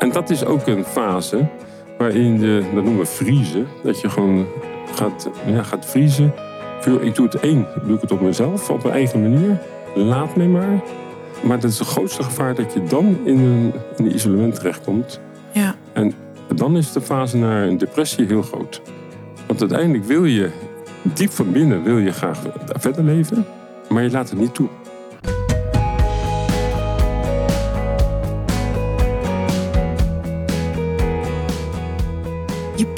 En dat is ook een fase waarin je, dat noemen we vriezen, dat je gewoon gaat, ja, gaat vriezen. Ik doe het één, doe ik het op mezelf, op mijn eigen manier. Laat me maar. Maar dat is het grootste gevaar dat je dan in een, in een isolement terechtkomt. Ja. En dan is de fase naar een depressie heel groot. Want uiteindelijk wil je, diep van binnen, wil je graag verder leven. Maar je laat het niet toe.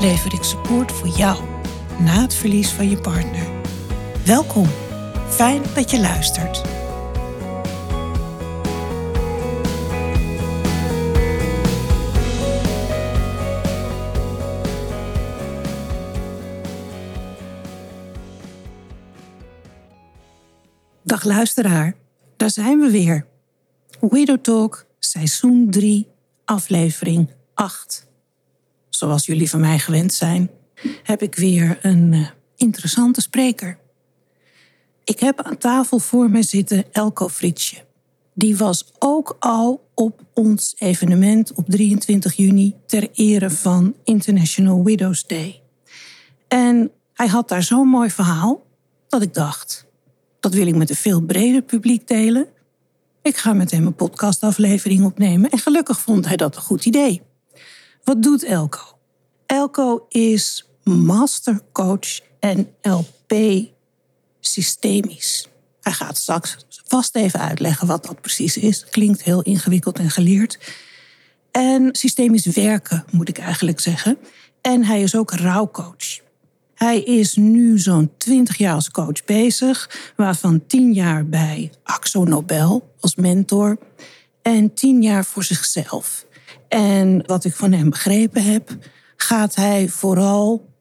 lever ik support voor jou na het verlies van je partner. Welkom, fijn dat je luistert. Dag luisteraar, daar zijn we weer. Widow Talk, seizoen 3, aflevering 8. Zoals jullie van mij gewend zijn, heb ik weer een uh, interessante spreker. Ik heb aan tafel voor me zitten Elko Fritsje. Die was ook al op ons evenement op 23 juni ter ere van International Widows Day. En hij had daar zo'n mooi verhaal dat ik dacht: dat wil ik met een veel breder publiek delen. Ik ga met hem een podcastaflevering opnemen en gelukkig vond hij dat een goed idee. Wat doet Elko? Elko is mastercoach NLP systemisch. Hij gaat straks vast even uitleggen wat dat precies is. Klinkt heel ingewikkeld en geleerd. En systemisch werken, moet ik eigenlijk zeggen. En hij is ook rouwcoach. Hij is nu zo'n 20 jaar als coach bezig, waarvan 10 jaar bij Axo Nobel als mentor en 10 jaar voor zichzelf. En wat ik van hem begrepen heb, gaat hij vooral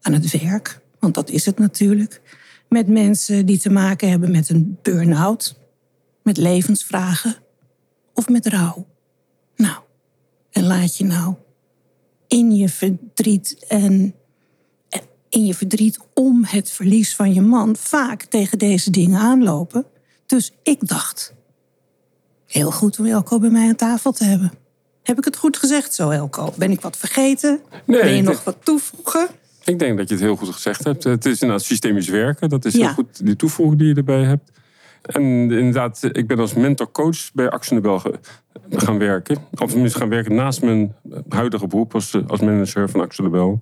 aan het werk, want dat is het natuurlijk, met mensen die te maken hebben met een burn-out, met levensvragen of met rouw. Nou, en laat je nou in je verdriet en in je verdriet om het verlies van je man vaak tegen deze dingen aanlopen. Dus ik dacht, heel goed om Elko bij mij aan tafel te hebben. Heb ik het goed gezegd zo, Elko? Ben ik wat vergeten? Nee, ben je nog denk- wat toevoegen? Ik denk dat je het heel goed gezegd hebt. Het is inderdaad systemisch werken. Dat is Ja. heel goed, die toevoeging die je erbij hebt. En inderdaad, ik ben als mentor-coach bij ge- gaan werken. Of tenminste gaan werken naast mijn huidige beroep als, als manager van Nobel.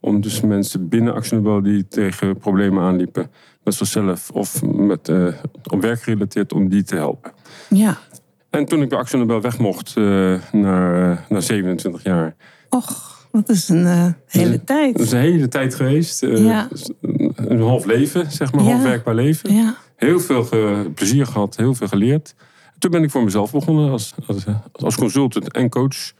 Om dus mensen binnen Nobel die tegen problemen aanliepen. Met zichzelf of met, eh, op werk gerelateerd, om die te helpen. Ja. En toen ik bij Axel Nobel weg mocht, eh na, na 27 jaar... Och, dat is een eh, hele Dat tijd. is een hele tijd geweest. eh, Ja. Een half leven, zeg maar, Ja. half werkbaar leven. Ja. Heel veel ge- plezier gehad, heel veel geleerd. Toen ben ik voor mezelf begonnen als, als, als consultant en coach.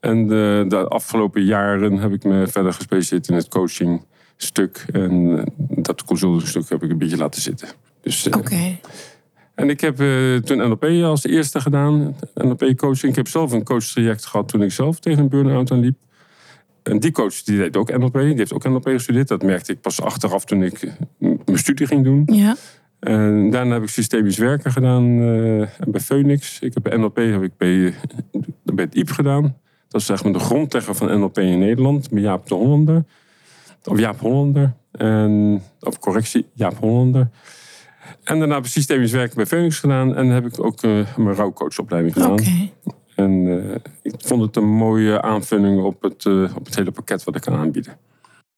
En de, de afgelopen jaren heb ik me verder gespecialiseerd in het coachingstuk. En eh, dat consultingstuk heb ik een beetje laten zitten. Dus, eh, Oké. En ik heb eh, toen NLP als eerste gedaan. NLP-coaching. Ik heb zelf een coachtraject gehad toen ik zelf tegen een burn-out aanliep. En die coach die deed ook NLP. Die heeft ook NLP gestudeerd. Dat merkte ik pas achteraf toen ik eh, mijn studie ging doen. Ja. En daarna heb ik systemisch werken gedaan eh, bij Phoenix. Ik heb bij NLP heb ik bij, bij het IEP gedaan. Dat is zeg maar de grondlegger van NLP in Nederland. Bij Jaap de Hollander. Of Jaap Hollander. En, of correctie, Jaap Hollander. En daarna heb ik systemisch werken bij Phoenix gedaan. En heb ik ook eh, mijn rouwcoachopleiding gedaan. Oké. En eh, ik vond het een mooie aanvulling op het, eh, op het hele pakket wat ik kan aanbieden.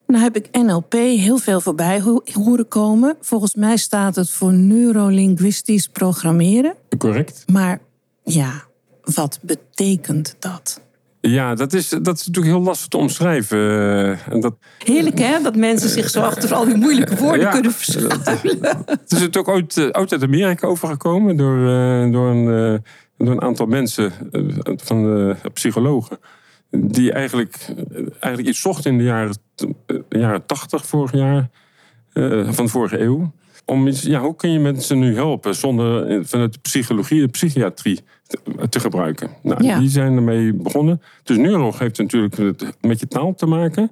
Nou heb ik NLP heel veel voorbij ho- horen komen. Volgens mij staat het voor neurolinguistisch programmeren. Correct? Maar ja, wat betekent dat? Ja, dat is, dat is natuurlijk heel lastig te omschrijven. Eh, En dat, Heerlijk hè, dat mensen zich zo achter al die moeilijke woorden Ja. kunnen verschuilen. Het is het ook ooit, eh, ooit uit Amerika overgekomen door, eh, door, een, door een aantal mensen, van psychologen. die eigenlijk, eigenlijk iets zocht in de jaren, jaren 80 vorig jaar, van de vorige eeuw. Om iets, ja, hoe kun je mensen nu helpen zonder vanuit de psychologie, de psychiatrie te, te gebruiken? Nou, Ja. Die zijn ermee begonnen. Dus neuro heeft natuurlijk met, je taal te maken.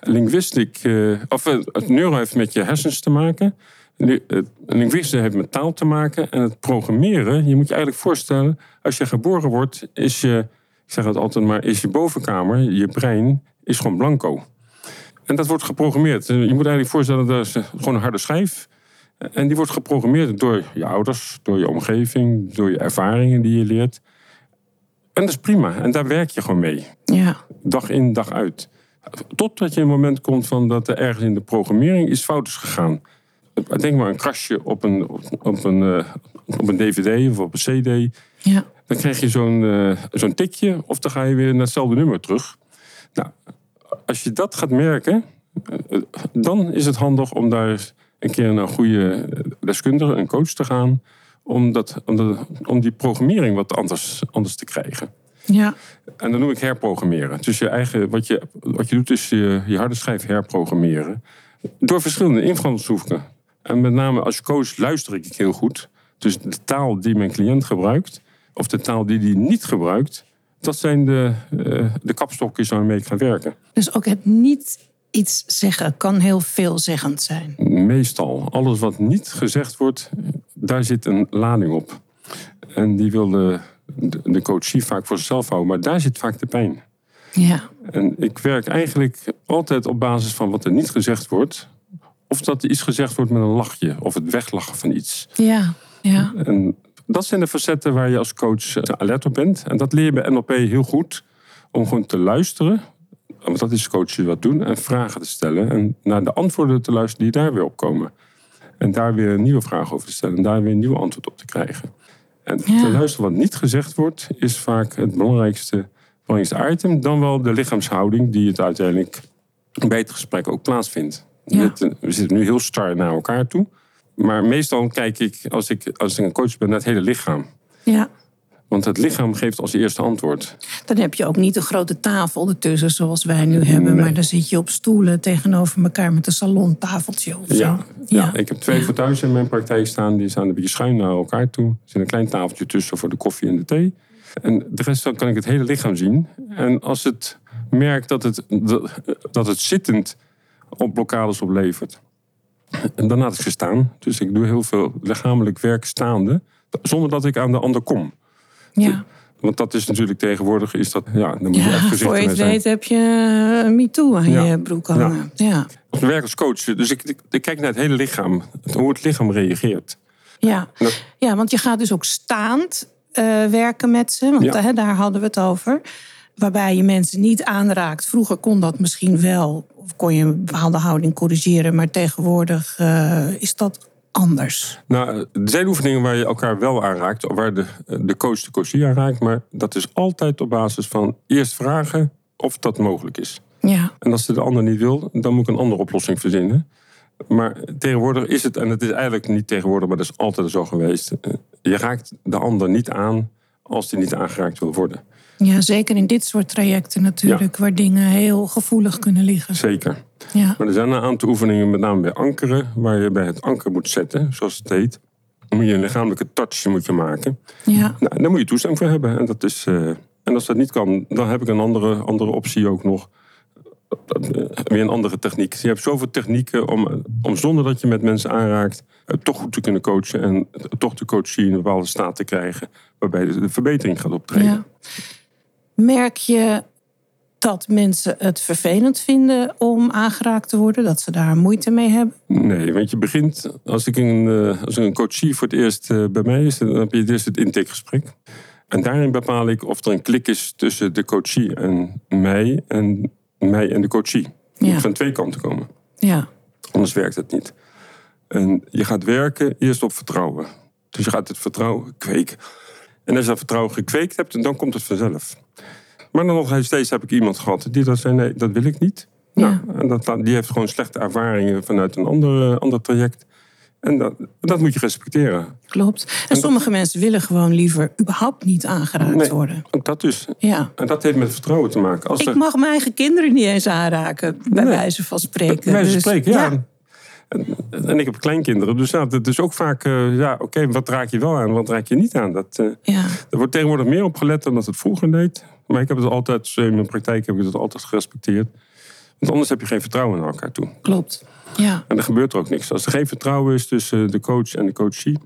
Linguistic, eh, of eh, het neuro heeft met je hersens te maken. Li- Het linguïsme heeft met taal te maken. En het programmeren, je moet je eigenlijk voorstellen, als je geboren wordt, is je, ik zeg het altijd maar, is je bovenkamer, je brein, is gewoon blanco. En dat wordt geprogrammeerd. Je moet eigenlijk voorstellen, dat is gewoon een harde schijf. En die wordt geprogrammeerd door je ouders, door je omgeving, door je ervaringen die je leert. En dat is prima. En daar werk je gewoon mee. Ja. Dag in, dag uit. Totdat je een moment komt van dat er ergens in de programmering iets fout is gegaan. Denk maar een krasje op een, op een, eh, op een dvd of op een cd. Ja. Dan krijg je zo'n eh, zo'n tikje of dan ga je weer naar hetzelfde nummer terug. Nou, als je dat gaat merken, eh, dan is het handig om daar een keer naar een goede deskundige, een coach te gaan. Om, dat, om, de- om die programmering wat anders, anders te krijgen. Ja. En dat noem ik herprogrammeren. Dus je eigen, wat, je, wat je doet is je, je harde schijf herprogrammeren. Door verschillende invalshoeken. En met name als coach luister ik heel goed. Dus de taal die mijn cliënt gebruikt, of de taal die hij niet gebruikt, dat zijn de, eh, de kapstokjes waarmee ik ga werken. Dus ook het niet iets zeggen kan heel veelzeggend zijn. Meestal, alles wat niet gezegd wordt, daar zit een lading op. En die wil de, de, coachie vaak voor zichzelf houden, maar daar zit vaak de pijn. Ja. En ik werk eigenlijk altijd op basis van wat er niet gezegd wordt. Of dat er iets gezegd wordt met een lachje. Of het weglachen van iets. Ja. Ja. En dat zijn de facetten waar je als coach eh, alert op bent. En dat leer je bij NLP heel goed. Om gewoon te luisteren. Want dat is coachen wat doen. En vragen te stellen. En naar de antwoorden te luisteren die daar weer op komen. En daar weer een nieuwe vraag over te stellen. En daar weer een nieuw antwoord op te krijgen. En Ja. te luisteren wat niet gezegd wordt. Is vaak het belangrijkste, belangrijkste item. Dan wel de lichaamshouding die het uiteindelijk bij het gesprek ook plaatsvindt. Ja. Dit- We zitten nu heel star naar elkaar toe. Maar meestal kijk ik als, ik, als ik een coach ben, naar het hele lichaam. Ja. Want het lichaam geeft als eerste antwoord. Dan heb je ook niet een grote tafel ertussen zoals wij nu hebben. Maar dan zit je op stoelen tegenover elkaar met een salontafeltje of zo. Ja, ja. ik heb twee voor thuis in mijn praktijk staan. Die staan een beetje schuin naar elkaar toe. Er zit een klein tafeltje tussen voor de koffie en de thee. En de rest dan kan ik het hele lichaam zien. En als het merkt dat het, dat, dat het zittend op blokkades oplevert. En dan laat ik ze staan. Dus ik doe heel veel lichamelijk werk staande. Zonder dat ik aan de ander kom. Ja. Want dat is natuurlijk tegenwoordig, is dat, ja, dan moet je echt voorzichtig voor je het zijn. weet heb je een MeToo aan Ja. je broek hangen. Ja. Als werk als coach, dus ik, ik, ik kijk naar het hele lichaam. Hoe het lichaam reageert. Ja. Ja. ja, want je gaat dus ook staand eh, werken met ze. Want eh, daar hadden we het over. Waarbij je mensen niet aanraakt. Vroeger kon dat misschien wel. Of kon je een bepaalde houding corrigeren. Maar tegenwoordig eh, is dat anders. Nou, er zijn oefeningen waar je elkaar wel aanraakt, of waar de, de coach de coachie aanraakt, maar dat is altijd op basis van eerst vragen of dat mogelijk is. Ja, En als de ander niet wil, dan moet ik een andere oplossing verzinnen. Maar tegenwoordig is het, en het is eigenlijk niet tegenwoordig, maar dat is altijd zo geweest. eh, Je raakt de ander niet aan als die niet aangeraakt wil worden. ja zeker in dit soort trajecten natuurlijk. Waar dingen heel gevoelig kunnen liggen. Zeker. Ja, Maar er zijn een aantal oefeningen, met name bij ankeren, waar je bij het anker moet zetten, zoals het heet. Dan moet je een lichamelijke touch moet je maken. ja, Nou, daar moet je toestemming voor hebben. En, dat is, eh, en als dat niet kan, dan heb ik een andere, andere optie ook nog. Weer een andere techniek. Je hebt zoveel technieken om, om zonder dat je met mensen aanraakt... eh, toch goed te kunnen coachen en toch de coachie in een bepaalde staat te krijgen... waarbij de, verbetering gaat optreden. ja. Merk je dat mensen het vervelend vinden om aangeraakt te worden? Dat ze daar moeite mee hebben? Nee, want je begint... Als ik een, eh, als een coachie voor het eerst eh, bij mij is... dan heb je het eerst het intakegesprek. En daarin bepaal ik of er een klik is tussen de coachie en mij... en mij en de coachie. Ja. moet van twee kanten komen. Ja, Anders werkt het niet. En je gaat werken eerst op vertrouwen. Dus je gaat het vertrouwen kweken. En als je dat vertrouwen gekweekt hebt, dan komt het vanzelf. Maar dan nog steeds heb ik iemand gehad die dat zei: nee, dat wil ik niet. Ja. Nou, en dat, die heeft gewoon slechte ervaringen vanuit een ander, ander traject. En dat, dat moet je respecteren. Klopt. En, sommige mensen willen gewoon liever überhaupt niet aangeraakt Nee. worden. Ook dat dus. Ja. En dat heeft met vertrouwen te maken. Als Ik er- mag mijn eigen kinderen niet eens aanraken, bij Nee. wijze van spreken. Bij wijze van Dus, spreken, ja. En, en ik heb kleinkinderen, dus ja, dat is ook vaak, eh, ja, oké, wat raak je wel aan, wat raak je niet aan? Dat, eh, ja. er wordt tegenwoordig meer op gelet dan dat het vroeger deed. Maar ik heb het altijd, in mijn praktijk heb ik het altijd gerespecteerd. Want anders heb je geen vertrouwen naar elkaar toe. Klopt. Ja. En er gebeurt er ook niks. Als er geen vertrouwen is tussen de coach en de coachie,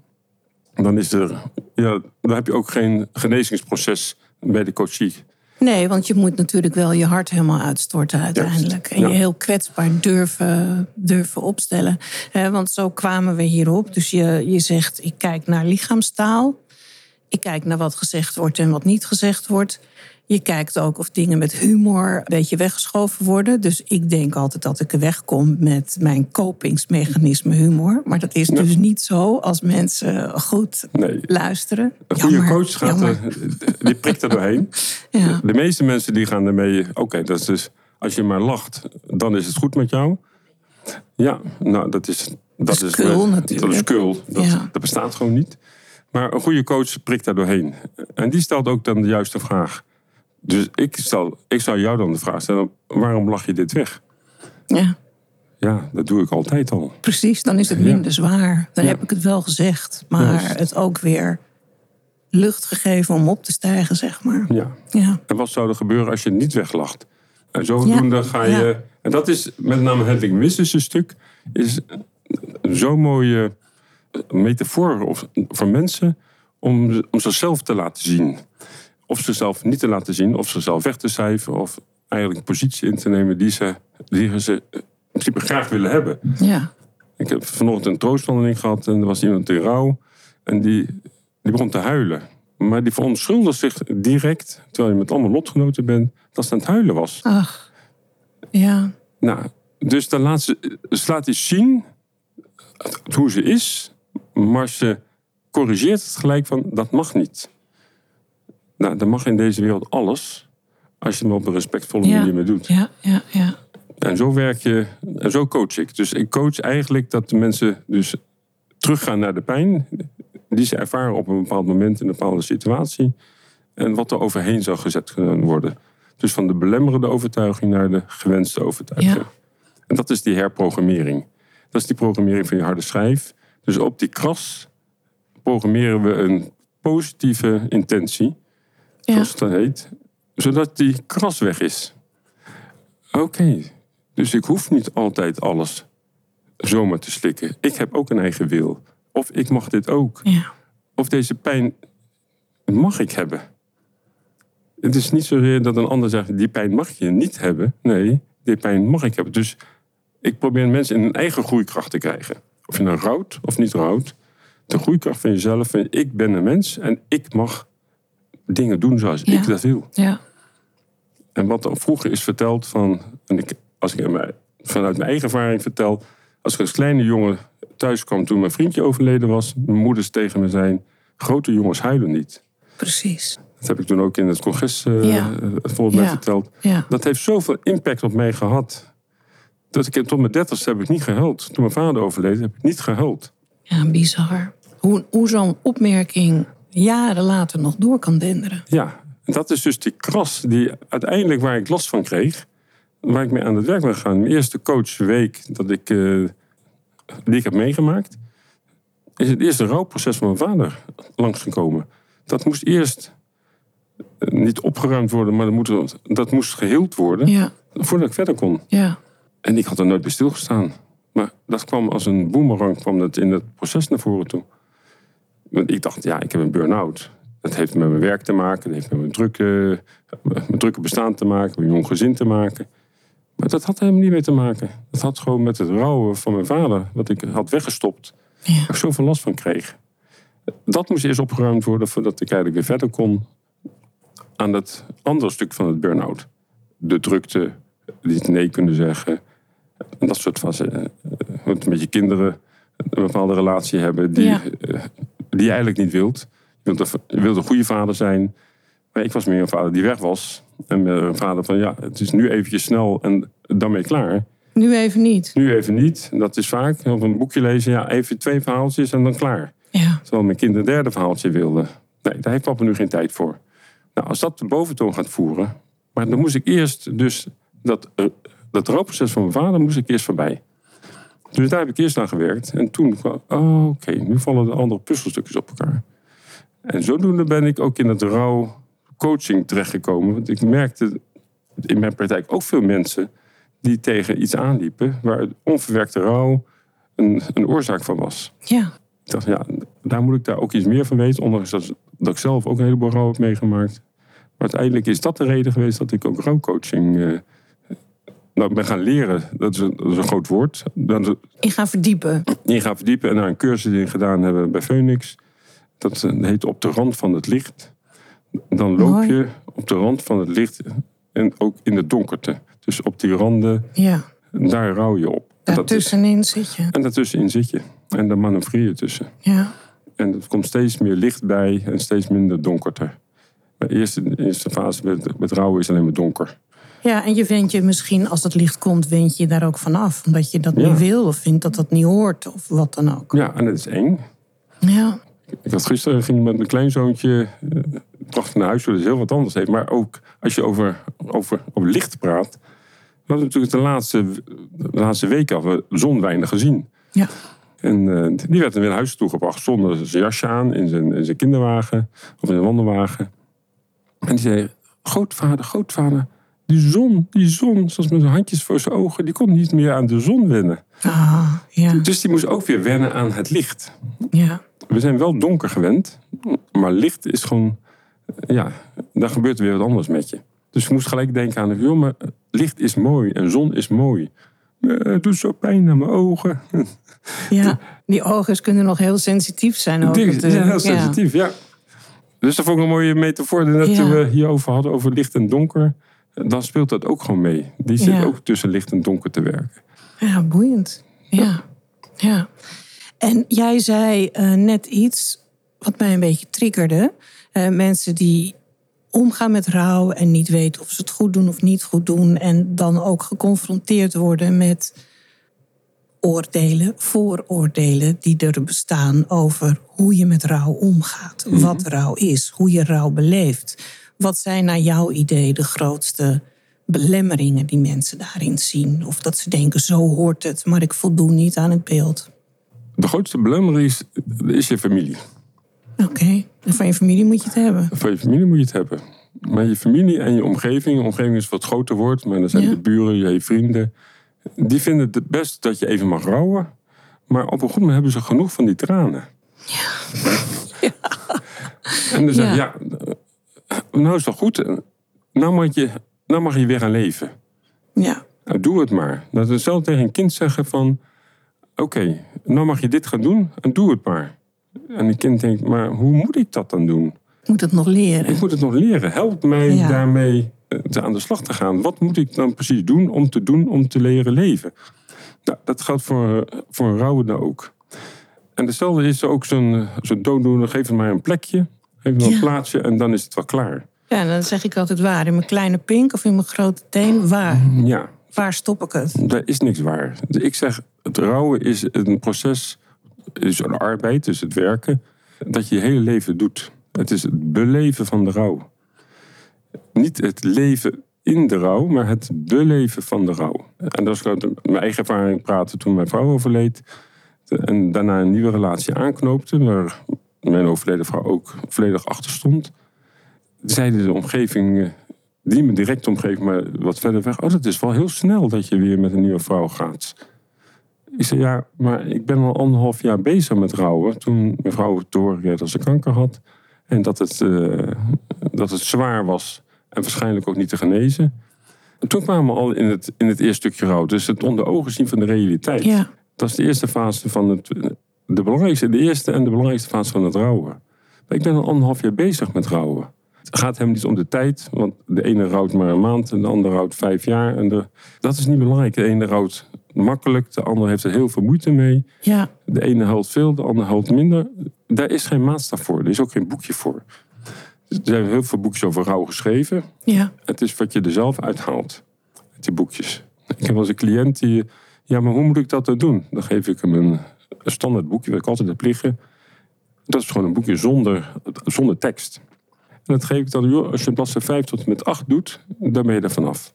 dan is er, ja, dan heb je ook geen genezingsproces bij de coachie. Nee, want je moet natuurlijk wel je hart helemaal uitstorten uiteindelijk. En je heel kwetsbaar durven, durven opstellen. Want zo kwamen we hierop. Dus je, je zegt, ik kijk naar lichaamstaal. Ik kijk naar wat gezegd wordt en wat niet gezegd wordt. Je kijkt ook of dingen met humor een beetje weggeschoven worden. Dus ik denk altijd dat ik er wegkom met mijn kopingsmechanisme humor. Maar dat is dus niet zo als mensen goed Nee. luisteren. Een goede Jammer, coach gaat jammer. er, die prikt er doorheen. Ja. De meeste mensen die gaan ermee, oké, dat is dus, als je maar lacht, dan is het goed met jou. Ja, nou, dat is... Dat, is kul, Dat is kul. Dat, Ja. dat bestaat gewoon niet. Maar een goede coach prikt daar doorheen. En die stelt ook dan de juiste vraag. Dus ik, stel, ik zou jou dan de vraag stellen, waarom lach je dit weg? ja. Ja, dat doe ik altijd al. Precies, dan is het minder zwaar. Dan Ja. heb ik het wel gezegd, maar het ook weer lucht gegeven om op te stijgen, zeg maar. Ja. Ja, En wat zou er gebeuren als je niet weglacht? En zodoende ga je. ja. En dat is met name Hedwig Wissen's stuk. Is zo'n mooie metafoor voor mensen om, om zichzelf te laten zien. Of zichzelf niet te laten zien, of zichzelf weg te cijferen, of eigenlijk een positie in te nemen die ze, die ze in principe graag willen hebben. ja, Ik heb vanochtend een troostwandeling gehad en er was iemand in rouw. En die, die begon te huilen. Maar die verontschuldigde zich direct, terwijl je met allemaal lotgenoten bent, dat ze aan het huilen was. ach, ja, Nou, dus dan laat ze, ze laat iets zien hoe ze is, maar ze corrigeert het gelijk van dat mag niet. Nou, dan mag in deze wereld alles, als je het op een respectvolle manier mee doet. ja, ja, ja. En zo werk je, en zo coach ik. Dus ik coach eigenlijk dat de mensen dus teruggaan naar de pijn die ze ervaren op een bepaald moment in een bepaalde situatie. En wat er overheen zou gezet kunnen worden. Dus van de belemmerende overtuiging naar de gewenste overtuiging. Ja. En dat is die herprogrammering. Dat is die programmering van je harde schijf. Dus op die kras programmeren we een positieve intentie. Zoals het dan heet, zodat die kras weg is. Oké, dus ik hoef niet altijd alles zomaar te slikken. Ik heb ook een eigen wil. Of ik mag dit ook. ja. Of deze pijn mag ik hebben. Het is niet zozeer dat een ander zegt, die pijn mag je niet hebben. Nee, die pijn mag ik hebben. Dus ik probeer mensen in hun eigen groeikracht te krijgen. Of je nou rouwt of niet rouwt. De groeikracht van jezelf. Van, ik ben een mens en ik mag dingen doen zoals Ja. ik dat wil. ja. En wat dan vroeger is verteld van, en ik, als ik vanuit mijn eigen ervaring vertel, als ik als kleine jongen thuis kwam toen mijn vriendje overleden was, mijn moeders tegen me zijn, grote jongens huilen niet. precies. Dat heb ik toen ook in het congres eh Ja. volgens mij verteld. Ja, Dat heeft zoveel impact op mij gehad. Dat ik tot mijn dertigste heb ik niet gehuild. Toen mijn vader overleed heb ik niet gehuild. ja bizar. Hoe, hoe zo'n opmerking jaren later nog door kan denderen. Ja, dat is dus die kras die uiteindelijk waar ik last van kreeg. Waar ik mee aan het werk ben gegaan. Mijn eerste coachweek dat ik, eh, die ik heb meegemaakt. Is het eerste rouwproces van mijn vader langsgekomen. Dat moest eerst eh, niet opgeruimd worden, maar dat moest, dat moest geheeld worden. Ja, Voordat ik verder kon. ja, En ik had er nooit bij stilgestaan. Maar dat kwam als een boemerang kwam dat in het proces naar voren toe. Want ik dacht, ja, ik heb een burn-out. Dat heeft met mijn werk te maken, dat heeft met mijn drukke, mijn drukke bestaan te maken, met mijn jong gezin te maken. Maar dat had helemaal niet mee te maken. Dat had gewoon met het rouwen van mijn vader, wat ik had weggestopt, ja. waar ik zoveel last van kreeg. Dat moest eerst opgeruimd worden voordat ik eigenlijk weer verder kon aan dat andere stuk van het burn-out. De drukte, niet nee kunnen zeggen. En dat soort fasen. Eh, eh, Met je kinderen een bepaalde relatie hebben die, Ja. eh, die je eigenlijk niet wilt. Je wilt, een, je wilt een goede vader zijn. Maar ik was meer een vader die weg was. En meer een vader van ja, het is nu eventjes snel en daarmee klaar. Nu even niet. Nu even niet. Dat is vaak. Of een boekje lezen, ja, even twee verhaaltjes en dan klaar. Ja. Terwijl mijn kind een derde verhaaltje wilde. Nee, daar heeft papa nu geen tijd voor. Nou, als dat de boventoon gaat voeren. Maar dan moest ik eerst dus dat, eh, dat rouwproces van mijn vader moest ik eerst voorbij. Dus daar heb ik eerst aan gewerkt. En toen kwam, oh, oké, nu vallen de andere puzzelstukjes op elkaar. En zodoende ben ik ook in het rouw coaching terechtgekomen. Want ik merkte in mijn praktijk ook veel mensen die tegen iets aanliepen waar onverwerkte rouw een, een oorzaak van was. Ja. Ik dacht, ja, daar moet ik daar ook iets meer van weten. Ondanks dat, dat ik zelf ook een heleboel rouw heb meegemaakt. Maar uiteindelijk is dat de reden geweest dat ik ook rouwcoaching eh, nou, ben gaan leren. Dat is, een, dat is een groot woord. Dan In gaan verdiepen. in gaan verdiepen en daar een cursus in gedaan hebben bij Phoenix. Dat eh, heet op de rand van het licht. Dan loop Mooi. je op de rand van het licht en ook in de donkerte. Dus op die randen, Ja. daar rouw je op. Is- Daartussenin zit je. en daartussenin zit je. En daar manoeuvreer je tussen. Ja. En er komt steeds meer licht bij en steeds minder donkerte. De eerste, de eerste fase met, met rouwen is alleen maar donker. Ja, en je went je misschien, als het licht komt, wend je daar ook vanaf. Omdat je dat Ja. niet wil of vindt dat dat niet hoort of wat dan ook. Ja, en het is eng. Ja. Ik had gisteren ging met mijn kleinzoontje eh, bracht naar huis, zodat hij heel wat anders heeft. Maar ook als je over, over, over licht praat. We hadden natuurlijk de laatste, de laatste weken hadden we zon weinig gezien. Ja. En eh, die werd weer naar huis toegebracht zonder zijn jasje aan, in zijn, in zijn kinderwagen of in zijn wandelwagen. En die zei: Grootvader, grootvader, die zon, die zon, zoals met zijn handjes voor zijn ogen, die kon niet meer aan de zon wennen. Ah, ja. Dus die moest ook weer wennen aan het licht. Ja. We zijn wel donker gewend, maar licht is gewoon, ja, daar gebeurt weer wat anders met je. Dus ik moest gelijk denken aan, joh, maar licht is mooi en zon is mooi. Eh, Het doet zo pijn aan mijn ogen. ja. Die ogen kunnen nog heel sensitief zijn. Ook Die zijn heel. Ja. sensitief, ja. Dus dat vond ik een mooie metafoor. Net Ja. we hierover hadden, over licht en donker. Dan speelt dat ook gewoon mee. Die zit Ja. ook tussen licht en donker te werken. Ja, boeiend. Ja. ja. En jij zei eh, net iets wat mij een beetje triggerde. Eh, mensen die omgaan met rouw en niet weten of ze het goed doen of niet goed doen. En dan ook geconfronteerd worden met oordelen, vooroordelen die er bestaan over hoe je met rouw omgaat. Wat rouw is, hoe je rouw beleeft. Wat zijn naar jouw idee de grootste belemmeringen die mensen daarin zien? Of dat ze denken, zo hoort het, maar ik voldoen niet aan het beeld. De grootste belemmering is, is je familie. Oké, en van je familie moet je het hebben. Van je familie moet je het hebben. Maar je familie en je omgeving, je omgeving is wat groter woord, maar dan zijn Ja. de buren, je vrienden. Die vinden het best dat je even mag rouwen. Maar op een goed moment hebben ze genoeg van die tranen. En dan zeggen Ja. ja. nou is dat goed. Nou mag je, nou mag je weer gaan leven. Ja, Nou, doe het maar. Dat is zelf tegen een kind zeggen van... Oké, nou mag je dit gaan doen en doe het maar. En het kind denkt, maar hoe moet ik dat dan doen? ik moet het nog leren. Ik moet het nog leren. Help mij Ja. daarmee eh, te aan de slag te gaan. Wat moet ik dan precies doen om te doen om te leren leven? Nou, dat geldt voor, voor een rouwende ook. En hetzelfde is ook zo'n zo'n dooddoener. Geef hem maar een plekje. Ja. een plaatsje en dan is het wel klaar. Ja, dan zeg ik altijd waar. In mijn kleine pink of in mijn grote teen, waar? Ja, Waar stop ik het? daar is niks waar. Ik zeg, het rouwen is een proces, is een arbeid, dus het werken, dat je je hele leven doet. Het is het beleven van de rouw. Niet het leven in de rouw, maar het beleven van de rouw. En dat is mijn eigen ervaring praten toen mijn vrouw overleed. En daarna een nieuwe relatie aanknoopte, waar mijn overleden vrouw ook volledig achter stond. Zeiden de omgeving, niet mijn directe omgeving, maar wat verder weg. Oh, dat is wel heel snel dat je weer met een nieuwe vrouw gaat. Ik zei, ja, maar ik ben al anderhalf jaar bezig met rouwen. Toen mijn vrouw kreeg dat ze kanker had. En dat het, eh, dat het zwaar was en waarschijnlijk ook niet te genezen. En toen kwamen we al in het, in het eerste stukje rouw. Dus het onder ogen zien van de realiteit. Ja, Dat is de eerste fase van het. De belangrijkste, de eerste en de belangrijkste fase van het rouwen. Maar ik ben al anderhalf jaar bezig met rouwen. Het gaat hem niet om de tijd, want de ene rouwt maar een maand en de andere rouwt vijf jaar. En de, dat is niet belangrijk. De ene rouwt makkelijk, de andere heeft er heel veel moeite mee. ja, De ene huilt veel, de andere huilt minder. Daar is geen maatstaf voor. Er is ook geen boekje voor. Er zijn heel veel boekjes over rouw geschreven. ja. Het is wat je er zelf uithaalt. Uit die boekjes. Ik heb wel eens een cliënt die... Ja, maar hoe moet ik dat dan doen? Dan geef ik hem een, een standaard boekje, wat ik altijd heb liggen. Dat is gewoon een boekje zonder, zonder tekst. En dat geef ik dan, joh, als je bladzijde 5 tot en met 8 doet, dan ben je er vanaf.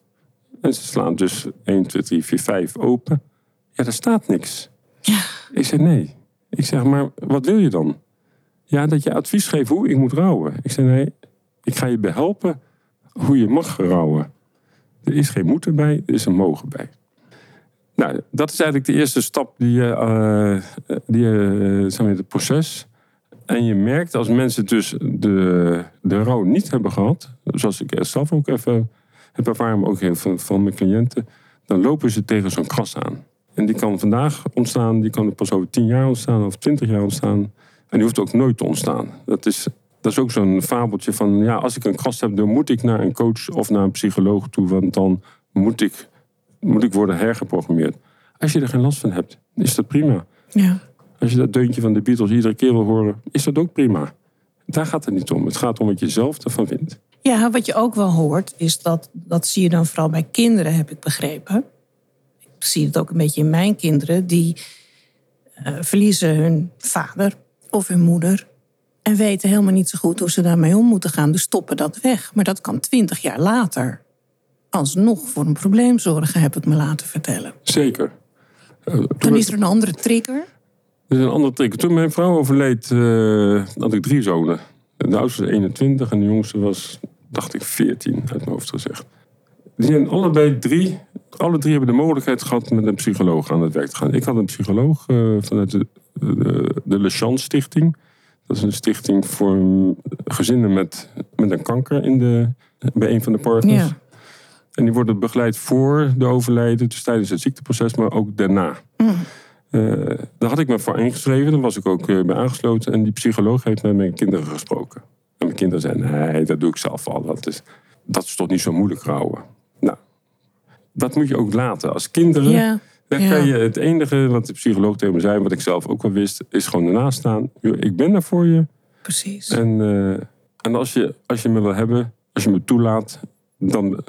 En ze slaan dus 1, 2, 3, 4, 5 open. Ja, daar staat niks. Ja. Ik zeg nee. Ik zeg, maar wat wil je dan? Ja, dat je advies geeft hoe ik moet rouwen. Ik zeg nee, ik ga je behelpen hoe je mag rouwen. Er is geen moeten bij, er is een mogen bij. Nou, dat is eigenlijk de eerste stap die je, uh, die maar, het proces. En je merkt als mensen dus de, de rouw niet hebben gehad, zoals ik zelf ook even heb ervaren, maar ook heel veel van mijn cliënten, dan lopen ze tegen zo'n kras aan. En die kan vandaag ontstaan, die kan pas over tien jaar ontstaan of twintig jaar ontstaan. En die hoeft ook nooit te ontstaan. Dat is, dat is ook zo'n fabeltje van, ja, als ik een kras heb, dan moet ik naar een coach of naar een psycholoog toe, want dan moet ik, moet ik worden hergeprogrammeerd. Als je er geen last van hebt, is dat prima. Ja. Als je dat deuntje van de Beatles iedere keer wil horen, is dat ook prima. Daar gaat het niet om. Het gaat om wat je zelf ervan vindt. Ja, wat je ook wel hoort, is dat, dat zie je dan vooral bij kinderen, heb ik begrepen. Ik zie het ook een beetje in mijn kinderen, die uh, verliezen hun vader of hun moeder. En weten helemaal niet zo goed hoe ze daarmee om moeten gaan. Dus stoppen dat weg. Maar dat kan twintig jaar later alsnog voor een probleem zorgen, heb ik me laten vertellen. Zeker. Uh, Dan is er een andere trigger. Er is een andere trigger. Toen mijn vrouw overleed, uh, had ik drie zonen. De oudste was 21 en de jongste was, dacht ik, 14, uit mijn hoofd gezegd. Die zijn allebei drie, alle drie hebben de mogelijkheid gehad met een psycholoog aan het werk te gaan. Ik had een psycholoog uh, vanuit de, de, de Le Chance Stichting. Dat is een stichting voor gezinnen met, met een kanker in de, bij een van de partners. Ja. En die worden begeleid voor de overlijden, dus tijdens het ziekteproces, maar ook daarna. Mm. Uh, daar had ik me voor ingeschreven, daar was ik ook uh, bij aangesloten. En die psycholoog heeft met mijn kinderen gesproken. En mijn kinderen zeiden, nee, dat doe ik zelf al. Dat is, dat is toch niet zo moeilijk rouwen. Nou, dat moet je ook laten. Als kinderen, dan Ja. kan je het enige wat de psycholoog tegen me zei, wat ik zelf ook wel wist, is gewoon ernaast staan. Ik ben er voor je. Precies. En, eh, en als, je, als je me wil hebben, als je me toelaat, dan,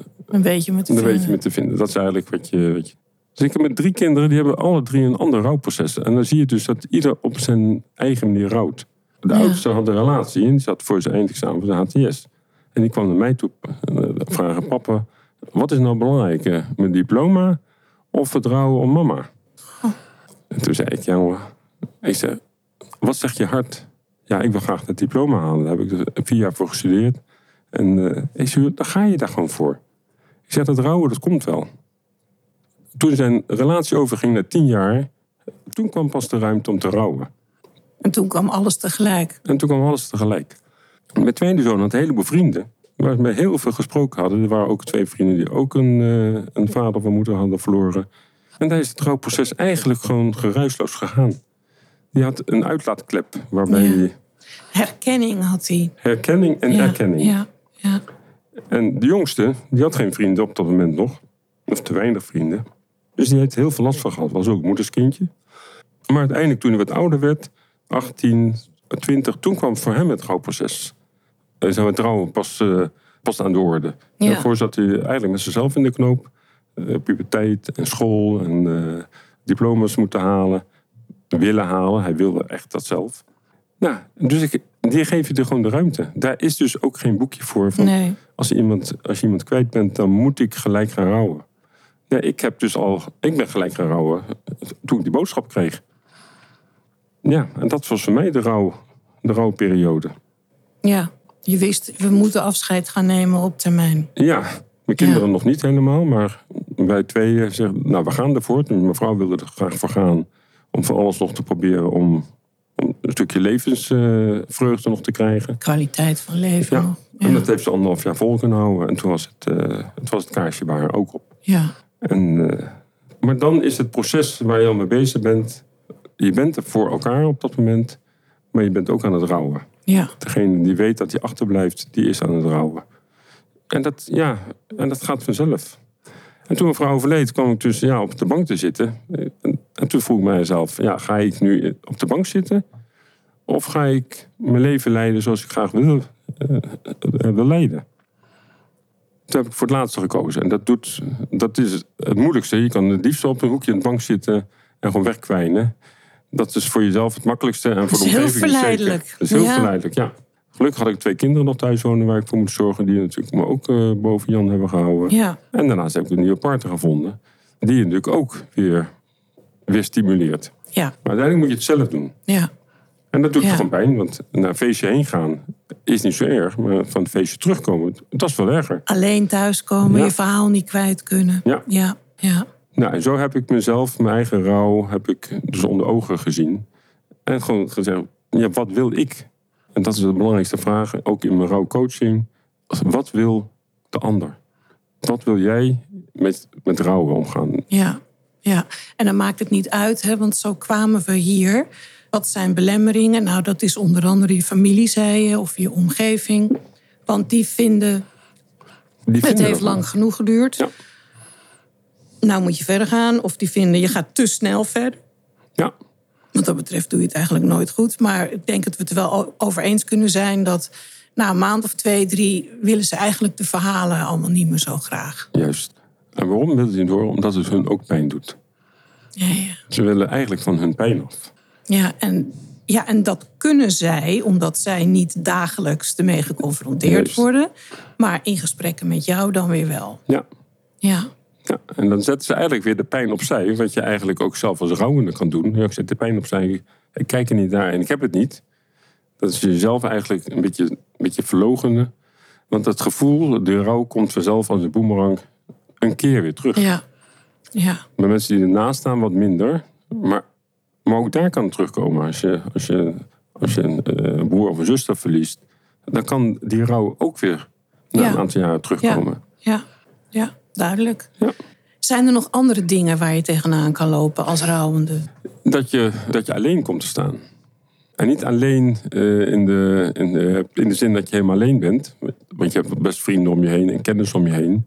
Een beetje met te vinden. Dat is eigenlijk wat je, wat je... Dus ik heb met drie kinderen, die hebben alle drie een ander rouwproces. En dan zie je dus dat ieder op zijn eigen manier rouwt. De Ja. oudste had een relatie en die zat voor zijn eindexamen voor de HTS. En die kwam naar mij toe eh, vragen, papa, wat is nou belangrijker? Mijn diploma of het rouwen om mama? En toen zei ik, ja, jongen, ik zei, wat zegt je hart? Ja, ik wil graag het diploma halen. Daar heb ik dus vier jaar voor gestudeerd. En eh, ik zei, dan ga je daar gewoon voor. Ik zeg, dat rouwen, dat komt wel. Toen zijn relatie overging naar tien jaar, toen kwam pas de ruimte om te rouwen. En toen kwam alles tegelijk. En toen kwam alles tegelijk. Mijn tweede zoon had een heleboel vrienden. Waar we heel veel gesproken hadden. Er waren ook twee vrienden die ook een, eh, een vader of een moeder hadden verloren. En daar is het rouwproces eigenlijk gewoon geruisloos gegaan. Die had een uitlaatklep waarbij Ja. hij Herkenning had hij. herkenning en ja. erkenning. Ja, ja. En de jongste, die had geen vrienden op dat moment nog. Of te weinig vrienden. Dus die heeft heel veel last van gehad. Was ook moederskindje. Maar uiteindelijk toen hij wat ouder werd, 18, 20, toen kwam voor hem het rouwproces. En zijn we trouwen pas, eh, pas aan de orde. Ja. Daarvoor zat hij eigenlijk met zichzelf in de knoop. Eh, puberteit en school en eh, diploma's moeten halen. Willen halen. Hij wilde echt dat zelf. Nou, dus ik, die geef je er gewoon de ruimte. Daar is dus ook geen boekje voor. Van, Nee. Als, iemand, als je iemand kwijt bent, dan moet ik gelijk gaan rouwen. Ja, ik heb dus al, ik ben gelijk gaan rouwen toen ik die boodschap kreeg. Ja, en dat was voor mij de, rouw, de rouwperiode. Ja. Je wist, we moeten afscheid gaan nemen op termijn. Ja, mijn kinderen nog niet helemaal, maar wij twee zeggen, nou we gaan ervoor. Mijn vrouw wilde er graag voor gaan om van alles nog te proberen om, om een stukje levensvreugde nog te krijgen. Kwaliteit van leven Ja, en dat heeft ze anderhalf jaar vol kunnen houden. En toen was het, eh, het, was het kaarsje bij haar ook op. ja. En, eh, maar dan is het proces waar je al mee bezig bent. Je bent er voor elkaar op dat moment, maar je bent ook aan het rouwen. Ja. Degene die weet dat hij achterblijft, die is aan het rouwen. En dat, ja, en dat gaat vanzelf. En toen mijn vrouw overleed, kwam ik dus ja, op de bank te zitten. En, en toen vroeg ik mijzelf, ja, ga ik nu op de bank zitten? Of ga ik mijn leven leiden zoals ik graag wil, eh, eh, wil leiden? Toen heb ik voor het laatste gekozen. En dat, doet, dat is het moeilijkste. Je kan het liefst op een hoekje in de bank zitten en gewoon wegkwijnen. Dat is voor jezelf het makkelijkste. En voor Dat de is heel omgeving zeker. verleidelijk. Dat is heel Ja. verleidelijk, ja. Gelukkig had ik twee kinderen nog thuis wonen waar ik voor moet zorgen. Die natuurlijk me ook eh, boven Jan hebben gehouden. Ja, En daarnaast heb ik een nieuwe partner gevonden. Die je natuurlijk ook weer, weer stimuleert. ja, Maar uiteindelijk moet je het zelf doen. ja. En dat doet Ja. gewoon pijn. Want naar een feestje heen gaan is niet zo erg. Maar van het feestje terugkomen, dat is wel erger. Alleen thuiskomen, Ja. je verhaal niet kwijt kunnen. Ja. Ja, ja. Nou, en zo heb ik mezelf, mijn eigen rouw, heb ik dus onder ogen gezien. En gewoon gezegd, ja, wat wil ik? En dat is de belangrijkste vraag, ook in mijn rouwcoaching. Wat wil de ander? Wat wil jij met, met rouwen omgaan? Ja, ja. En dan maakt het niet uit, hè, want zo kwamen we hier. Wat zijn belemmeringen? Nou, dat is onder andere je familie, zei je, of je omgeving. Want die vinden, Die het vinden heeft dat lang genoeg geduurd. Ja. Nou moet je verder gaan. Of die vinden, je gaat te snel verder. Ja, Wat dat betreft doe je het eigenlijk nooit goed. Maar ik denk dat we het wel over eens kunnen zijn... dat na een maand of twee, drie... willen ze eigenlijk de verhalen allemaal niet meer zo graag. juist. En waarom willen ze niet horen? Omdat het hun ook pijn doet. Ja, ja. Ze willen eigenlijk van hun pijn af. Ja, en, ja, en dat kunnen zij omdat zij niet dagelijks ermee geconfronteerd Juist. worden. Maar in gesprekken met jou dan weer wel. Ja. Ja, ja. En dan zetten ze eigenlijk weer de pijn opzij. Wat je eigenlijk ook zelf als rouwende kan doen. Ik zet de pijn opzij. Ik kijk er niet naar en ik heb het niet. Dat is jezelf eigenlijk een beetje, een beetje verlogenen. Want het gevoel, de rouw komt vanzelf als een boemerang een keer weer terug. ja, ja, Bij mensen die ernaast staan wat minder. Maar, maar ook daar kan het terugkomen. Als je, als je, als je een eh, broer of een zuster verliest. Dan kan die rouw ook weer na Ja. een aantal jaren terugkomen. ja, ja, duidelijk. Ja. Zijn er nog andere dingen waar je tegenaan kan lopen als rouwende? Dat, je, dat je alleen komt te staan. En niet alleen eh, in, de, in, de, in de zin dat je helemaal alleen bent. Want je hebt best vrienden om je heen en kennis om je heen.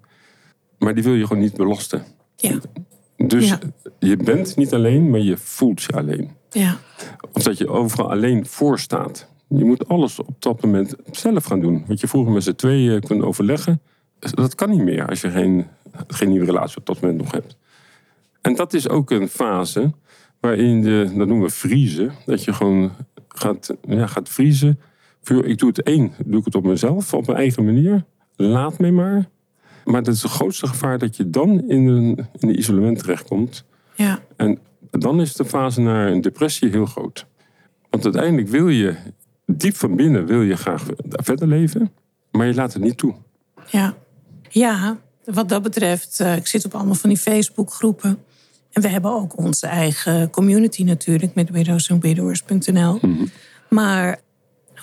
Maar die wil je gewoon niet belasten. Ja, Dus Ja. je bent niet alleen, maar je voelt je alleen. ja, Of dat je overal alleen voor staat. Je moet alles op dat moment zelf gaan doen. Wat je vroeger met z'n tweeën kunt overleggen. Dat kan niet meer als je geen, geen nieuwe relatie op dat moment nog hebt. En dat is ook een fase waarin je, dat noemen we vriezen. Dat je gewoon gaat, ja, gaat vriezen. Ik doe het één, doe ik het op mezelf, op mijn eigen manier. Laat mij maar. Maar dat is het grootste gevaar dat je dan in een, in een isolement terechtkomt. ja, En dan is de fase naar een depressie heel groot. Want uiteindelijk wil je, diep van binnen wil je graag verder leven, maar je laat het niet toe. ja. Ja, wat dat betreft, eh, ik zit op allemaal van die Facebookgroepen. En we hebben ook onze eigen community natuurlijk met widowsandwidowers.nl. Maar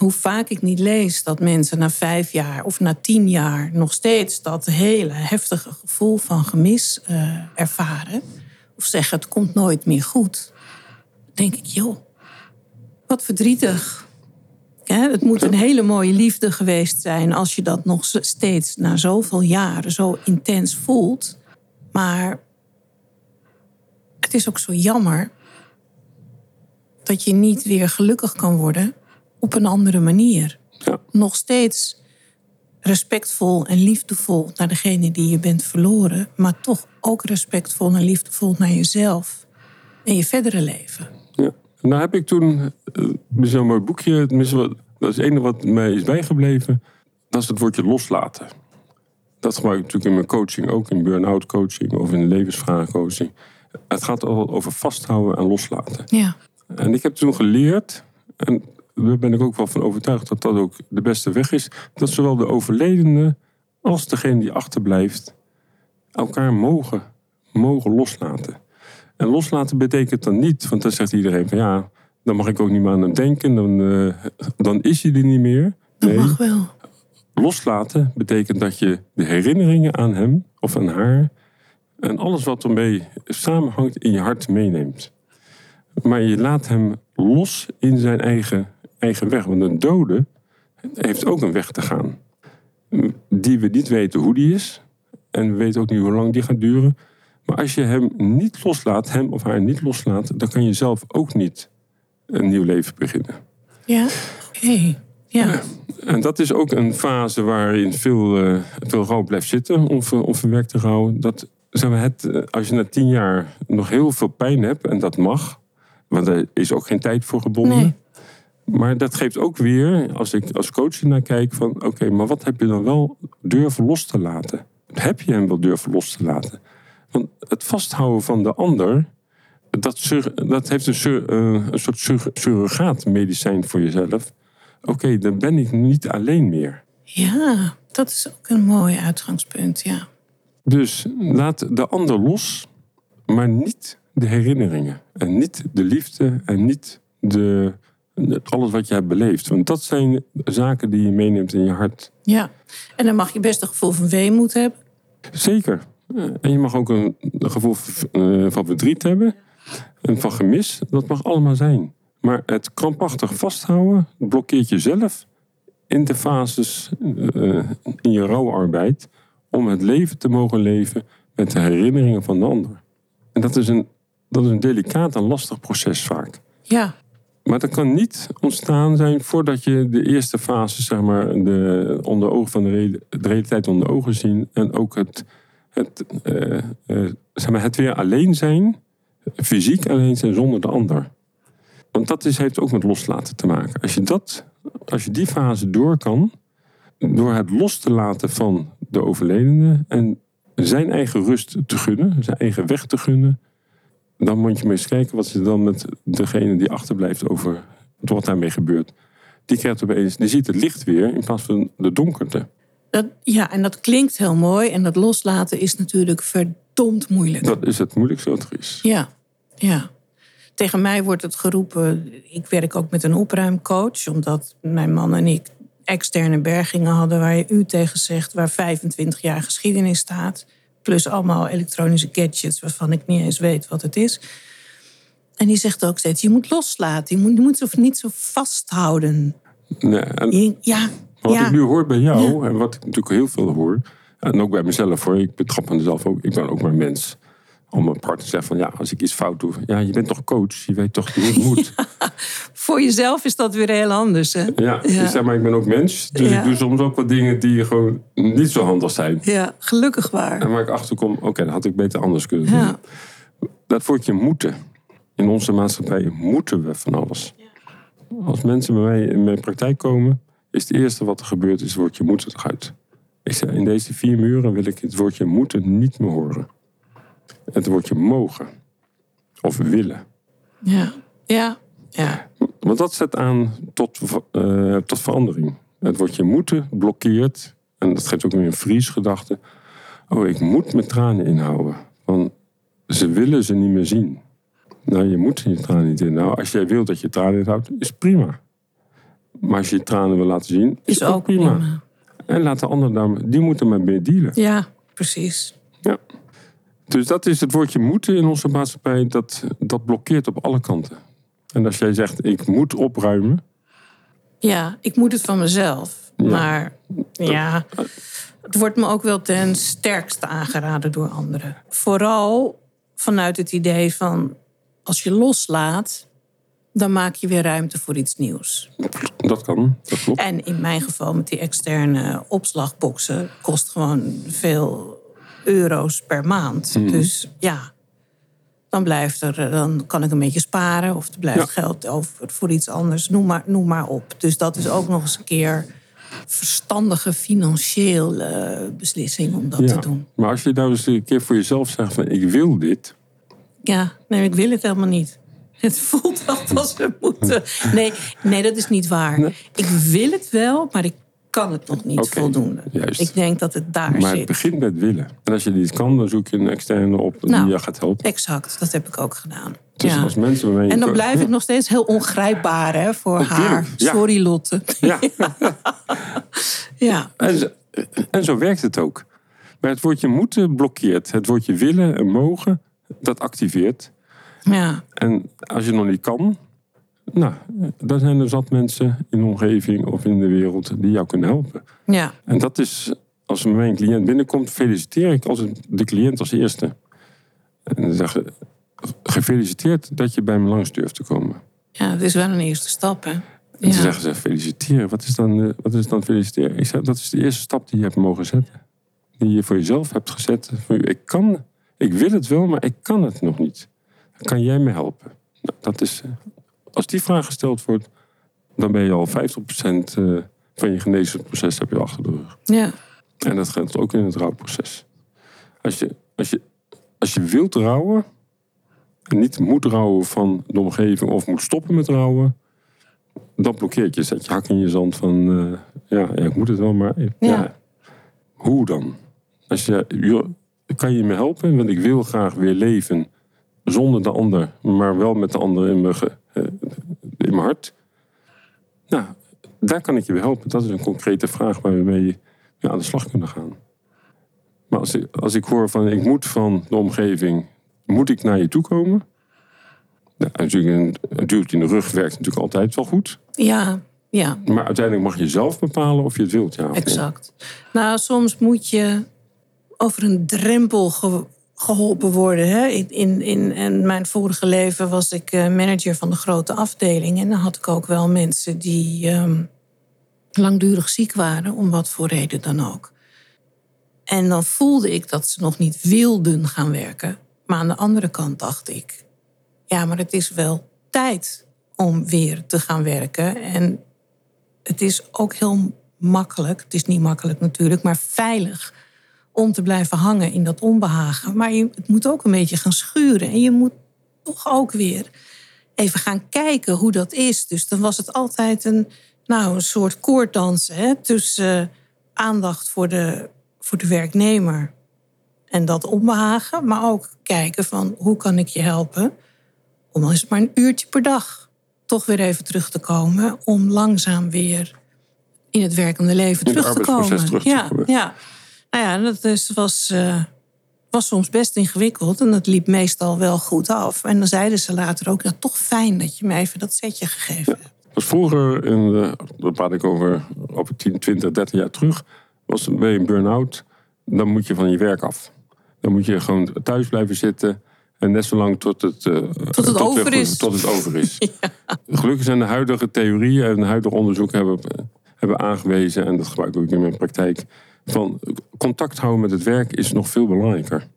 hoe vaak ik niet lees dat mensen na vijf jaar of na tien jaar nog steeds dat hele heftige gevoel van gemis eh, ervaren. Of zeggen het komt nooit meer goed. Dan denk ik, joh, wat verdrietig. Het moet een hele mooie liefde geweest zijn als je dat nog steeds na zoveel jaren zo intens voelt. Maar het is ook zo jammer dat je niet weer gelukkig kan worden op een andere manier. Ja. Nog steeds respectvol en liefdevol naar degene die je bent verloren, maar toch ook respectvol en liefdevol naar jezelf en je verdere leven. Ja. En daar heb ik toen uh, zo'n mooi boekje, wat- dat is het enige wat mij is bijgebleven, dat is het woordje loslaten. Dat gebruik ik natuurlijk in mijn coaching ook, in burn-out coaching of in levensvragencoaching. Het gaat al over vasthouden en loslaten. Ja, En ik heb toen geleerd, en daar ben ik ook wel van overtuigd dat dat ook de beste weg is, dat zowel de overledene als degene die achterblijft elkaar mogen, mogen loslaten. En loslaten betekent dan niet, want dan zegt iedereen van ja, dan mag ik ook niet meer aan hem denken, dan, eh, dan is hij er niet meer. dat Nee, mag wel. loslaten betekent dat je de herinneringen aan hem of aan haar en alles wat ermee samenhangt in je hart meeneemt. Maar je laat hem los in zijn eigen, eigen weg. Want een dode heeft ook een weg te gaan. Die we niet weten hoe die is. En we weten ook niet hoe lang die gaat duren. Maar als je hem niet loslaat, hem of haar niet loslaat, dan kan je zelf ook niet een nieuw leven beginnen. Ja, oké. Ja. En dat is ook een fase waarin veel, eh, veel rouw blijft zitten, onver, onverwerkte rouw. Dat, zeg maar, het, eh, als je na tien jaar nog heel veel pijn hebt, en dat mag, want er is ook geen tijd voor gebonden. Nee. Maar dat geeft ook weer, als ik als coach naar kijk, van oké, maar wat heb je dan wel durven los te laten? Heb je hem wel durven los te laten? Want het vasthouden van de ander, dat, sur- dat heeft een, sur- eh, een soort sur- surrogaatmedicijn voor jezelf. Oké, dan ben ik niet alleen meer. Ja, dat is ook een mooi uitgangspunt, ja. Dus laat de ander los, maar niet de herinneringen. En niet de liefde en niet de, alles wat je hebt beleefd. Want dat zijn zaken die je meeneemt in je hart. Ja, en dan mag je best een gevoel van weemoed hebben. Zeker. En je mag ook een, een gevoel eh, van verdriet hebben. En van gemis. Dat mag allemaal zijn. Maar het krampachtig vasthouden blokkeert jezelf in de fases eh, in je rouwarbeid. Om het leven te mogen leven met de herinneringen van de ander. En dat is een, dat is een delicaat en lastig proces vaak. Ja, Maar dat kan niet ontstaan zijn voordat je de eerste fase, zeg maar, de onder ogen van de, de realiteit onder ogen zien. En ook het, het, eh, eh, zeg maar, het weer alleen zijn, fysiek alleen zijn zonder de ander. Want dat is, heeft ook met loslaten te maken. Als je, dat, als je die fase door kan, door het los te laten van de overledene en zijn eigen rust te gunnen, zijn eigen weg te gunnen, dan moet je maar eens kijken wat ze dan met degene die achterblijft over wat daarmee gebeurt. Die krijgt opeens, die ziet het licht weer in plaats van de donkerte. dat, ja, en dat klinkt heel mooi. En dat loslaten is natuurlijk verdomd moeilijk. Dat is het moeilijkste wat er is. Ja, ja. Tegen mij wordt het geroepen. Ik werk ook met een opruimcoach, omdat mijn man en ik externe bergingen hadden waar je u tegen zegt, waar 25 jaar geschiedenis staat. Plus allemaal elektronische gadgets waarvan ik niet eens weet wat het is. En die zegt ook steeds: je moet loslaten. Je moet, je moet niet zo vasthouden. Nee, en Je- ja, wat ja. ik nu hoor bij jou, en wat ik natuurlijk heel veel hoor, en ook bij mezelf hoor, ik betrap mezelf ook, ik ben ook maar mens. Om mijn partner te zeggen van ja, als ik iets fout doe, ja, je bent toch coach, je weet toch hoe het moet. Voor jezelf is dat weer heel anders. Hè? Ja, Ja. Dus zeg maar, ik ben ook mens, dus Ja. ik doe soms ook wat dingen die gewoon niet zo handig zijn. Ja, gelukkig waar. En waar ik achter kom, oké, dat had ik beter anders kunnen doen. Dat woordje moeten. In onze maatschappij moeten we van alles. Als mensen bij mij in mijn praktijk komen, is het eerste wat er gebeurt, is het woordje moeten eruit. Ik zeg, in deze vier muren wil ik het woordje moeten niet meer horen. Het woordje mogen. Of willen. Ja, ja, ja. Want dat zet aan tot, eh, tot verandering. Het woordje moeten blokkeert. En dat geeft ook weer een vriesgedachte. Oh, ik moet mijn tranen inhouden. Want ze willen ze niet meer zien. Nou, je moet je tranen niet inhouden. Als jij wil dat je tranen inhoudt, is prima. Maar als je je tranen wil laten zien, is, Is ook prima. En laat de ander dan, die moeten maar mee dealen. Ja, precies. Ja. Dus dat is het woordje moeten in onze maatschappij. Dat, dat blokkeert op alle kanten. En als jij zegt, ik moet opruimen. Ja, ik moet het van mezelf. Ja. Maar ja, het wordt me ook wel ten sterkste aangeraden door anderen. Vooral vanuit het idee van als je loslaat, dan maak je weer ruimte voor iets nieuws. Dat kan, dat klopt. En in mijn geval met die externe opslagboxen kost gewoon veel euro's per maand. Mhm. Dus ja, dan blijft er, dan kan ik een beetje sparen of er blijft Ja. geld over voor iets anders. Noem maar, noem maar op. Dus dat is ook nog eens een keer verstandige financiële beslissing om dat Ja. te doen. Maar als je nou eens een keer voor jezelf zegt van ik wil dit. Ja, nee, ik wil het helemaal niet. Het voelt altijd als we moeten. Nee, nee, dat is niet waar. Ik wil het wel, maar ik kan het nog niet voldoende. juist. Ik denk dat het daar Maar het zit. begint met willen. En als je dit kan, dan zoek je een externe op Nou. die je gaat helpen. Exact, dat heb ik ook gedaan. Dus ja. als mensen. En dan blijf ik nog steeds heel ongrijpbaar hè, voor Oh, haar. ja. Sorry, Lotte. Ja, Ja, en zo, en zo werkt het ook. Maar het woordje moeten blokkeert. Het woordje willen en mogen, dat activeert. ja, En als je nog niet kan, nou, dan zijn er zat mensen in de omgeving of in de wereld die jou kunnen helpen. ja. En dat is, als mijn cliënt binnenkomt, feliciteer ik als de cliënt als eerste. En dan zeggen gefeliciteerd dat je bij me langs durft te komen. ja, het is wel een eerste stap. Hè? En Ja. toen zeggen ze, feliciteren. Wat is, dan, wat is dan feliciteren? Ik zeg, dat is de eerste stap die je hebt mogen zetten. Die je voor jezelf hebt gezet. Van, Ik kan, ik wil het wel, maar ik kan het nog niet. Kan jij me helpen? Nou, dat is, eh, als die vraag gesteld wordt, dan ben je al 50% eh, van je genezingsproces heb je achter de rug. Ja. En dat geldt ook in het rouwproces. Als je, als je, als je wilt rouwen, en niet moet rouwen van de omgeving of moet stoppen met rouwen, dan blokkeert je. Zet je hak in je zand van, eh, ja, ik moet het wel, maar ja. Ja. hoe dan? Als je, kan je me helpen? Want ik wil graag weer leven zonder de ander, maar wel met de ander in mijn, eh, in mijn hart. Nou, daar kan ik je bij helpen. Dat is een concrete vraag waar we mee ja, aan de slag kunnen gaan. Maar als ik, als ik hoor van ik moet van de omgeving, moet ik naar je toe komen? Nou, natuurlijk een, een duwtje in de rug werkt natuurlijk altijd wel goed. Ja, ja, Maar uiteindelijk mag je zelf bepalen of je het wilt. Ja, exact. Nou, soms moet je over een drempel geholpen worden. Hè? In, in, mijn vorige leven was ik eh, manager van de grote afdeling. En dan had ik ook wel mensen die ehm, langdurig ziek waren, om wat voor reden dan ook. En dan voelde ik dat ze nog niet wilden gaan werken. Maar aan de andere kant dacht ik, ja, maar het is wel tijd om weer te gaan werken. En het is ook heel makkelijk, het is niet makkelijk natuurlijk, maar veilig om te blijven hangen in dat onbehagen. Maar je, het moet ook een beetje gaan schuren. En je moet toch ook weer even gaan kijken hoe dat is. Dus dan was het altijd een, nou, een soort koorddansen hè, tussen eh, aandacht voor de, voor de werknemer en dat onbehagen, maar ook kijken van hoe kan ik je helpen om al is het maar een uurtje per dag toch weer even terug te komen om langzaam weer in het werkende leven In terug te komen. arbeidsproces terug te ja, ja. Nou ja, dat is, was, eh, was soms best ingewikkeld en dat liep meestal wel goed af. En dan zeiden ze later ook, ja, toch fijn dat je me even dat setje gegeven hebt. Was vroeger, in de, dat praat ik over, over 10, 20, 30 jaar terug, was ben je een burn-out, dan moet je van je werk af. Dan moet je gewoon thuis blijven zitten en net zo lang tot het, eh, Tot het over weer- is. Tot het over is. Gelukkig zijn de huidige theorieën en de huidige onderzoeken hebben, hebben aangewezen, en dat gebruik ik in mijn praktijk, van contact houden met het werk is nog veel belangrijker.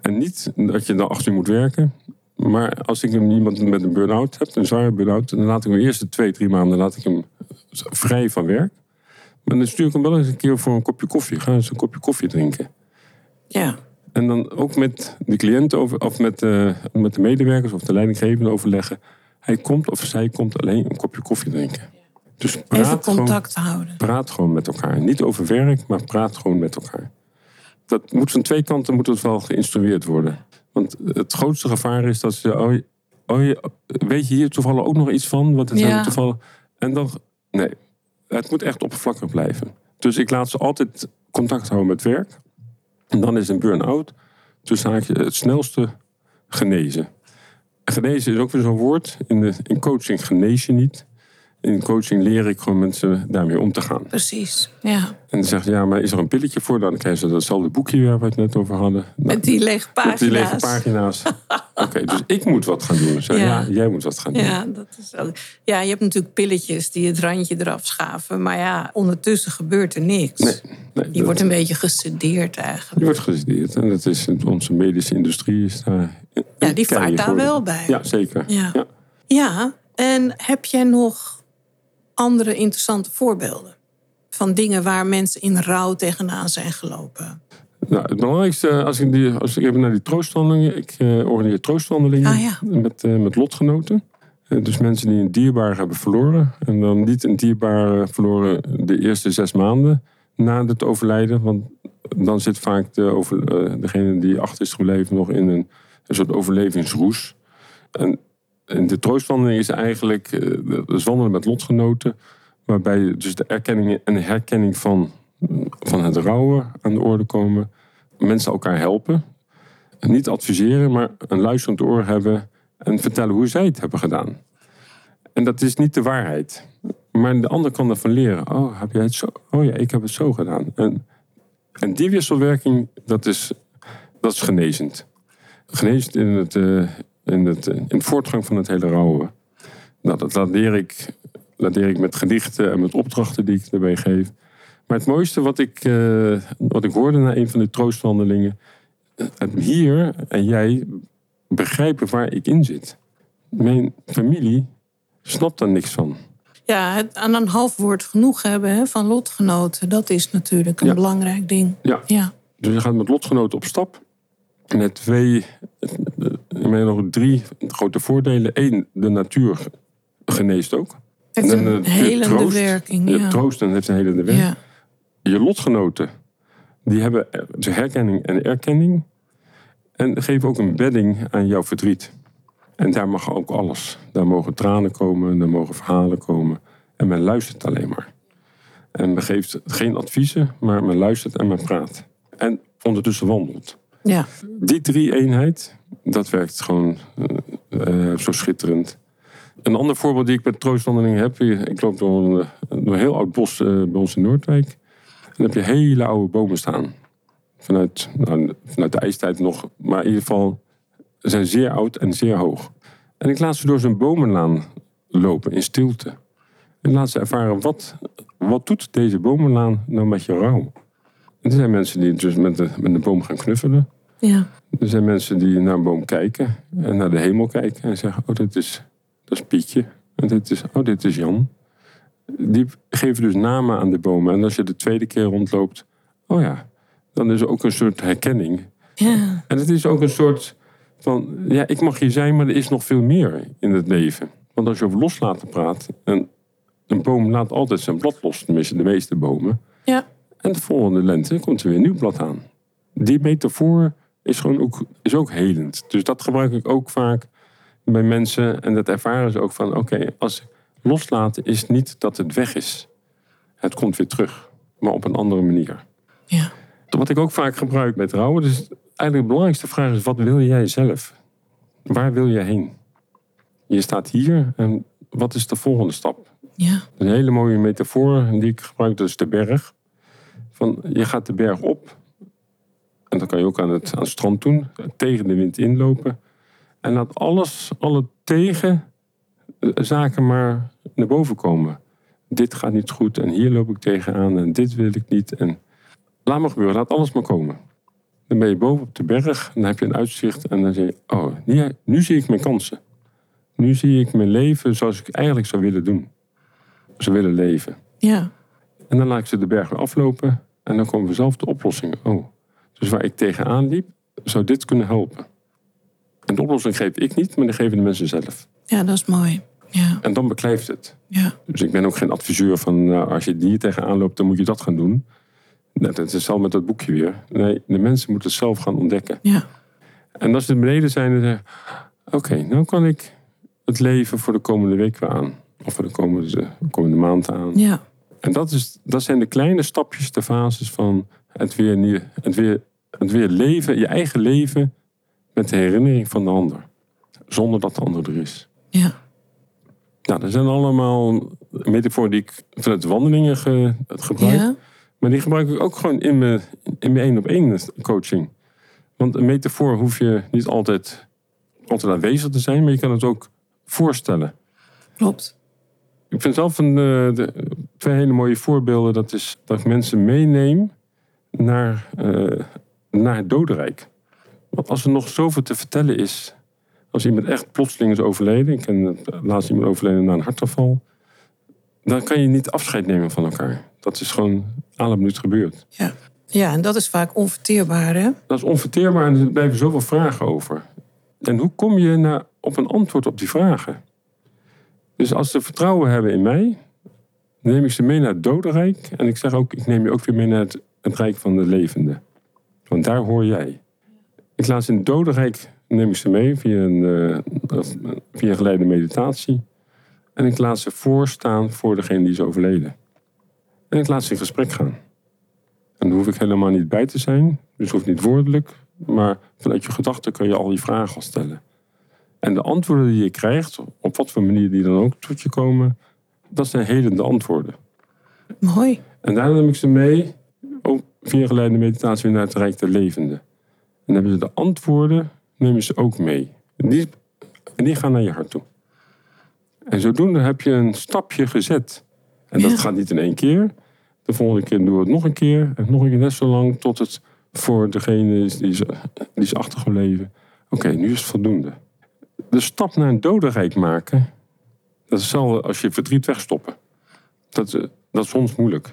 En niet dat je dan achter moet werken. Maar als ik iemand met een burn-out heb, een zware burn-out, dan laat ik hem de eerste twee, drie maanden laat ik hem vrij van werk. Maar dan stuur ik hem wel eens een keer voor een kopje koffie. Ga eens een kopje koffie drinken. Ja, En dan ook met de cliënt over, of met, eh, met de medewerkers of de leidinggevende overleggen. Hij komt of zij komt alleen een kopje koffie drinken. Dus praat even gewoon- contact houden. praat gewoon met elkaar. Niet over werk, maar praat gewoon met elkaar. Dat moet van twee kanten moet het wel geïnstrueerd worden. Want het grootste gevaar is dat ze. Oh, je- oh, je- weet je hier toevallig ook nog iets van? Wat het Ja. zijn toevallig. En dan. Nee, het moet echt oppervlakkig blijven. Dus ik laat ze altijd contact houden met werk. En dan is een burn-out tussen haakjes het snelste genezen. Genezen is ook weer zo'n woord. In, de, in coaching genees je niet. In coaching leer ik gewoon mensen daarmee om te gaan. Precies, ja. En dan zegt ze, ja, maar is er een pilletje voor? Dan krijgen ze datzelfde boekje waar we het net over hadden. Nou, Met die lege met die lege pagina's. pagina's. Oké, dus ik moet wat gaan doen. Zeg, ja. Ja. jij moet wat gaan doen. Ja, dat is. Ja, je hebt natuurlijk pilletjes die het randje eraf schaven. Maar ja, ondertussen gebeurt er niks. Nee, nee, Je dat- wordt een beetje gesedeerd je eigenlijk. wordt gestudeerd. En dat is, onze medische industrie is daar... Ja, die vaart daar wel bij. Ja, zeker. Ja. Ja. Ja, en heb jij nog andere interessante voorbeelden? Van dingen waar mensen in rouw tegenaan zijn gelopen? Nou, het belangrijkste, als ik, die, als ik even naar die troostwandelingen... Ik eh organiseer troostwandelingen Ah, ja. met, eh, met lotgenoten. Eh, dus mensen die een dierbaar hebben verloren. En dan niet een dierbaar verloren de eerste zes maanden na het overlijden. Want dan zit vaak de over, degene die achter is gebleven nog in een, een soort overlevingsroes. En, en de troostwandeling is eigenlijk eh, dat is wandelen met lotgenoten. Waarbij dus de erkenning en de herkenning van, van het rouwen aan de orde komen. Mensen elkaar helpen. Niet adviseren, maar een luisterend oor hebben. En vertellen hoe zij het hebben gedaan. En dat is niet de waarheid. Maar de ander kan ervan leren. Oh, heb jij het zo? Oh ja, ik heb het zo gedaan. En, en die wisselwerking, dat is, dat is genezend. Genezend in het, eh, in, het, eh, in voortgang van het hele rouwen. Nou, dat, leer ik ladeer ik met gedichten en met opdrachten die ik erbij geef. Maar het mooiste wat ik, eh, wat ik hoorde na een van de troostwandelingen. Het hier en jij begrijpen waar ik in zit. Mijn familie snapt daar niks van. Ja, het aan een half woord genoeg hebben hè, van lotgenoten. Dat is natuurlijk een Ja. belangrijk ding. Ja. Ja. Dus je gaat met lotgenoten op stap. Met twee, ik meen nog drie grote voordelen. Eén, de natuur geneest ook. Het En een de helende troost- werking. Je Ja. troosten heeft een helende werk. Ja. Je lotgenoten, die hebben de herkenning en erkenning. En geven ook een bedding aan jouw verdriet. En daar mag ook alles. Daar mogen tranen komen, daar mogen verhalen komen. En men luistert alleen maar. En men geeft geen adviezen, maar men luistert en men praat. En ondertussen wandelt. ja. Die drie eenheid, dat werkt gewoon eh, eh, zo schitterend. Een ander voorbeeld die ik met troostwandelingen heb. Ik loop door een, een heel oud bos eh, bij ons in Noordwijk. En dan heb je hele oude bomen staan. Vanuit, nou, vanuit de ijstijd nog. Maar in ieder geval, ze zijn zeer oud en zeer hoog. En ik laat ze door zo'n bomenlaan lopen in stilte. En laat ze ervaren, wat, wat doet deze bomenlaan nou met je rouw? En er zijn mensen die dus met de, met de boom gaan knuffelen. ja. Er zijn mensen die naar een boom kijken en naar de hemel kijken en zeggen: Oh, dit is, dat is Pietje. En dit is, oh, dit is Jan. Die geven dus namen aan de bomen. En als je de tweede keer rondloopt, oh ja, dan is er ook een soort herkenning. ja. En het is ook een soort van: ja, ik mag hier zijn, maar er is nog veel meer in het leven. Want als je over loslaten praat, en een boom laat altijd zijn blad los, tenminste de meeste bomen. ja. En de volgende lente komt er weer een nieuw blad aan. Die metafoor is gewoon ook, is ook helend. Dus dat gebruik ik ook vaak bij mensen. En dat ervaren ze ook van: oké, als loslaten is niet dat het weg is. Het komt weer terug, maar op een andere manier. ja. Wat ik ook vaak gebruik met rouwen, dus eigenlijk de belangrijkste vraag is: wat wil jij zelf? Waar wil je heen? Je staat hier en wat is de volgende stap? ja. Een hele mooie metafoor die ik gebruik, dat is de berg. Van, je gaat de berg op. En dat kan je ook aan het, aan het strand doen. Tegen de wind inlopen. En laat alles, alle tegen eh, zaken maar naar boven komen. Dit gaat niet goed en hier loop ik tegenaan en dit wil ik niet. En laat maar gebeuren, laat alles maar komen. Dan ben je boven op de berg en dan heb je een uitzicht. En dan zeg je, oh, nu, nu zie ik mijn kansen. Nu zie ik mijn leven zoals ik eigenlijk zou willen doen ze willen leven. ja. En dan laat ik ze de berg weer aflopen en dan komen we zelf de oplossing. Oh, dus waar ik tegenaan liep, zou dit kunnen helpen. En de oplossing geef ik niet, maar die geven de mensen zelf. Ja, dat is mooi. Ja. En dan beklijft het. Ja. Dus ik ben ook geen adviseur van nou, als je hier tegenaan loopt, dan moet je dat gaan doen. Nou, dat is al met dat boekje weer. Nee, de mensen moeten het zelf gaan ontdekken. Ja. En als ze beneden zijn, dan zeggen oké, nou kan ik het leven voor de komende week weer aan. Of voor de komende, komende maand aan. Ja. En dat, is, dat zijn de kleine stapjes, de fases van het weer, nieuw- het, weer, het weer leven, je eigen leven met de herinnering van de ander. Zonder dat de ander er is. Ja. Nou, dat zijn allemaal metaforen die ik vanuit de wandelingen ge- gebruik. Ja. Maar die gebruik ik ook gewoon in mijn, in mijn één op één coaching. Want een metafoor hoef je niet altijd, altijd aanwezig te zijn, maar je kan het ook voorstellen. Klopt. Ik vind zelf een, eh, de, twee hele mooie voorbeelden. Dat is dat ik mensen meeneem naar, eh, naar het dodenrijk. Want als er nog zoveel te vertellen is. Als iemand echt plotseling is overleden. Ik ken laatst iemand overleden na een hartaanval. Dan kan je niet afscheid nemen van elkaar. Dat is gewoon aan een minuut gebeurd. Ja. ja, en dat is vaak onverteerbaar, hè? Dat is onverteerbaar en er blijven zoveel vragen over. En hoe kom je naar, op een antwoord op die vragen? Dus als ze vertrouwen hebben in mij, neem ik ze mee naar het dodenrijk. En ik zeg ook, ik neem je ook weer mee naar het, het rijk van de levenden. Want daar hoor jij. Ik laat ze in het dodenrijk, neem ik ze mee via een, eh, via geleide meditatie. En ik laat ze voorstaan voor degene die is overleden. En ik laat ze in gesprek gaan. En daar hoef ik helemaal niet bij te zijn. Dus hoeft niet woordelijk. Maar vanuit je gedachten kun je al die vragen al stellen. En de antwoorden die je krijgt, op wat voor manier die dan ook tot je komen, dat zijn helende antwoorden. Mooi. En daar neem ik ze mee, via geleide meditatie, naar het Rijk der Levenden. En dan hebben ze de antwoorden, nemen ze ook mee. En die, en die gaan naar je hart toe. En zodoende heb je een stapje gezet. En dat Ja. gaat niet in één keer. De volgende keer doen we het nog een keer. En nog een keer net zo lang tot het voor degene is die is, die is achtergebleven. Oké, nu is het voldoende. De stap naar een dodenrijk maken, dat is hetzelfde als je verdriet wegstoppen. Dat, is- dat is soms moeilijk.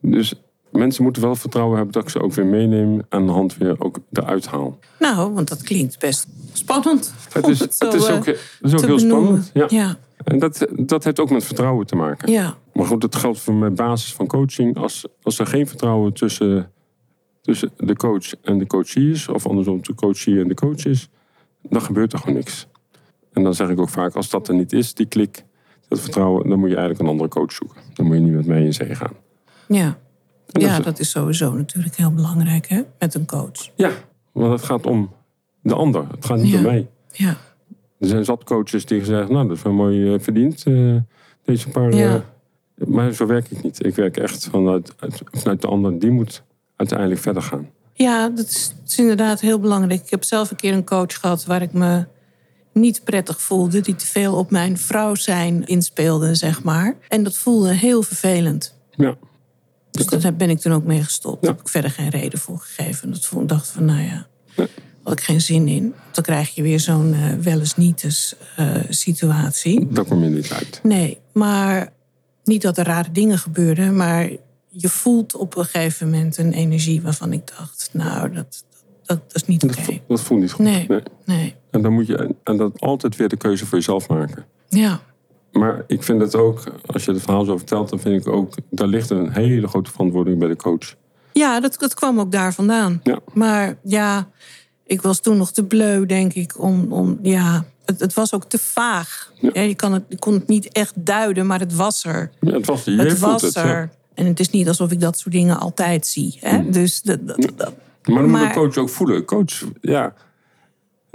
Dus mensen moeten wel vertrouwen hebben dat ik ze ook weer meeneem en de hand weer ook eruit haal. Nou, want dat klinkt best spannend. Het is, zo, het is eh, ook, het is ook heel benoemen. spannend. Ja. Ja, En dat, dat heeft ook met vertrouwen te maken. ja, Maar goed, dat geldt voor mijn basis van coaching. Als, als er geen vertrouwen tussen, tussen de coach en de coachie is, of andersom de coachie en de coach is, dan gebeurt er gewoon niks. En dan zeg ik ook vaak, als dat er niet is, die klik, dat vertrouwen, dan moet je eigenlijk een andere coach zoeken. Dan moet je niet met mij in zee gaan. ja. En Ja, dat is sowieso natuurlijk heel belangrijk, hè? Met een coach. ja, want het gaat om de ander. Het gaat niet Ja. om mij. Ja, Er zijn zat coaches die zeggen, nou, dat is wel mooi eh, verdiend, eh, deze paar... Ja. eh, maar zo werk ik niet. Ik werk echt vanuit, uit- vanuit de ander. Die moet uiteindelijk verder gaan. ja dat is, dat is inderdaad heel belangrijk. Ik heb zelf een keer een coach gehad waar ik me niet prettig voelde. Die te veel op mijn vrouw zijn inspeelde, zeg maar. En dat voelde heel vervelend. Ja, Dus daar ben ik toen ook mee gestopt. Daar heb ik verder geen reden voor gegeven. Dat vond, dacht van, nou ja, daar had ik geen zin in. Dan krijg je weer zo'n eh, wel eens niet eens eh, situatie. daar kom je niet uit. Nee, maar niet dat er rare dingen gebeurden, maar je voelt op een gegeven moment een energie waarvan ik dacht, nou, dat, dat, dat is niet oké. Dat, vo- dat voelt niet goed. Nee, nee. En dan moet je en dat altijd weer de keuze voor jezelf maken. Ja, Maar ik vind het ook, als je het verhaal zo vertelt, dan vind ik ook, daar ligt een hele grote verantwoording bij de coach. ja dat, dat kwam ook daar vandaan. Ja. Maar ja, ik was toen nog te bleu, denk ik, om, om ja, het, het was ook te vaag. Ja. Ja, je, kan het, je kon het niet echt duiden, maar het was er. Ja, het was, je het was het. er. En het is niet alsof ik dat soort dingen altijd zie. Hè? Dus dat, dat, dat- Maar dan moet Maar- een coach ook voelen. Coach, ja,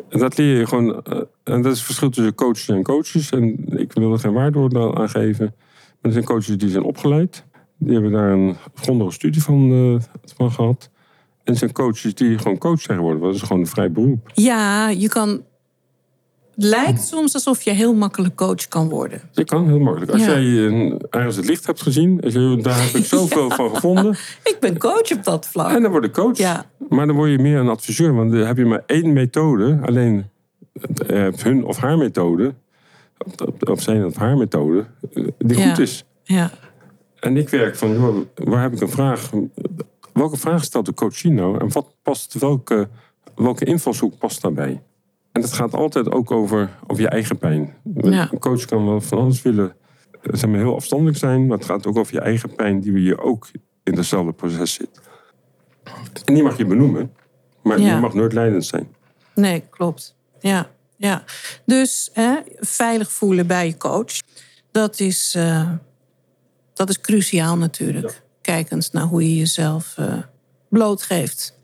dat leer je gewoon. eh, en dat is het verschil tussen coaches en coaches. En ik wil er geen waardeoordeel aan geven. Maar er zijn coaches die zijn opgeleid. Die hebben daar een grondige studie van, eh, van gehad. En zijn coaches die gewoon coach zijn geworden. Dat is gewoon een vrij beroep. Ja, je kan. Het lijkt soms alsof je heel makkelijk coach kan worden. Je kan heel makkelijk. Als Ja. jij een, ergens het licht hebt gezien. Daar heb ik zoveel van gevonden. Ik ben coach op dat vlak. En dan word je coach. Ja. Maar dan word je meer een adviseur. Want dan heb je maar één methode. Alleen eh, hun of haar methode. Of, zijn of haar methode. eh, Die goed is. Ja, En ik werk van, joh, waar heb ik een vraag? Welke vraag stelt de coachie nou? En wat past, welke, welke invalshoek past daarbij? En dat gaat altijd ook over, over je eigen pijn. Ja. Een coach kan wel van alles willen eh, zeg maar, heel afstandelijk zijn. Maar het gaat ook over je eigen pijn die je ook in hetzelfde proces zit. En die mag je benoemen. Maar Ja. die mag nooit leidend zijn. nee, klopt. Ja, ja. Dus hè, veilig voelen bij je coach. Dat is, eh, dat is cruciaal natuurlijk. Kijkend naar hoe je jezelf eh, blootgeeft.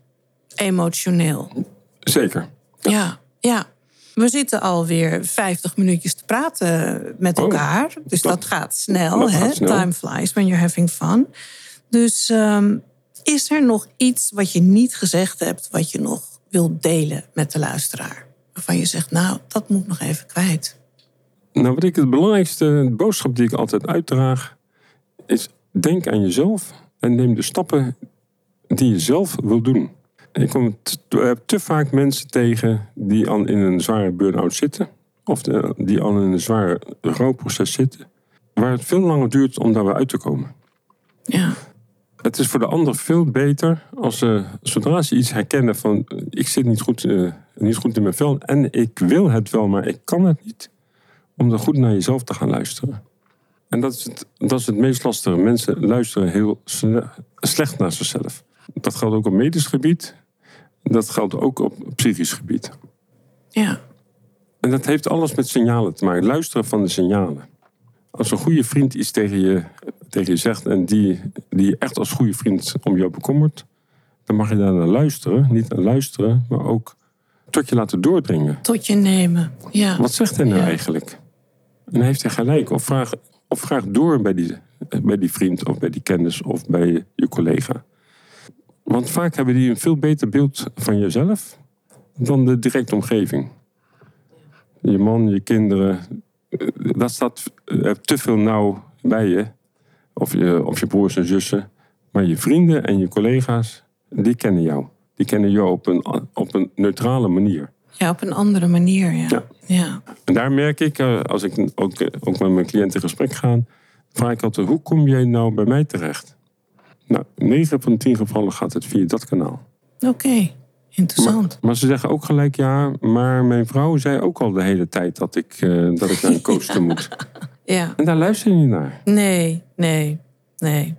Emotioneel. Zeker. Ja, ja. We zitten alweer 50 minuutjes te praten met Oh, elkaar. Dus dat, dat- gaat snel. dat hè? gaat snel. Time flies when you're having fun. Dus ehm, is er nog iets wat je niet gezegd hebt... wat je nog wilt delen met de luisteraar? Waarvan je zegt, nou, dat moet nog even kwijt. Nou, wat ik het belangrijkste de boodschap die ik altijd uitdraag, is denk aan jezelf en neem de stappen die je zelf wil doen. Ik kom te, te- vaak mensen tegen die al in een zware burn-out zitten, of de- die al in een zware rouwproces zitten, waar het veel langer duurt om daar weer uit te komen. Ja, Het is voor de ander veel beter als ze, zodra ze iets herkennen van eh, ik zit niet goed, eh, niet goed in mijn vel en ik wil het wel, maar ik kan het niet, om dan goed naar jezelf te gaan luisteren. En dat is het, dat is het meest lastige. Mensen luisteren heel sle- slecht naar zichzelf. Dat geldt ook op medisch gebied. Dat geldt ook op psychisch gebied. ja, En dat heeft alles met signalen te maken. Luisteren van de signalen. Als een goede vriend iets tegen je, tegen je zegt en die, die echt als goede vriend om jou bekommert, dan mag je daar naar luisteren. Niet naar luisteren, maar ook tot je laten doordringen. tot je nemen. Ja, Wat zegt hij nou Ja. eigenlijk? En heeft hij gelijk? Of vraag, of vraag door bij die, bij die vriend of bij die kennis of bij je collega. Want vaak hebben die een veel beter beeld van jezelf dan de directe omgeving. Je man, je kinderen, eh, dat staat eh, te veel nauw bij je. Of, je. of je broers en zussen. Maar je vrienden en je collega's, die kennen jou. Die kennen jou op een, op een neutrale manier. Ja, op een andere manier, ja. Ja. ja. En daar merk ik, eh, als ik ook, ook met mijn cliënten in gesprek ga, vraag ik altijd, hoe kom jij nou bij mij terecht? Nou, 9 van de 10 gevallen gaat het via dat kanaal. Oké, interessant. Maar ze zeggen ook gelijk, ja, maar mijn vrouw zei ook al de hele tijd dat ik, eh, dat ik naar een coach toe moet. Ja. En daar luister je niet naar. Nee, nee, nee.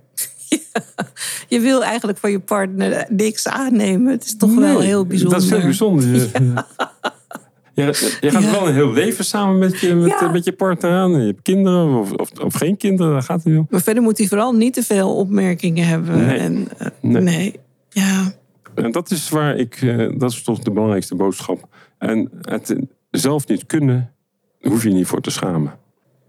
Je wil eigenlijk van je partner niks aannemen. Het is toch wel heel bijzonder. Dat is heel bijzonder. Je, je, je gaat Ja. wel een heel leven samen met je, met, Ja. met je partner aan. Je hebt kinderen of, of, of geen kinderen, daar gaat het niet. Maar verder moet hij vooral niet te veel opmerkingen hebben. Nee. En, eh, Nee. nee. Ja. En dat is waar ik, eh, dat is toch de belangrijkste boodschap. En het zelf niet kunnen, hoef je niet voor te schamen.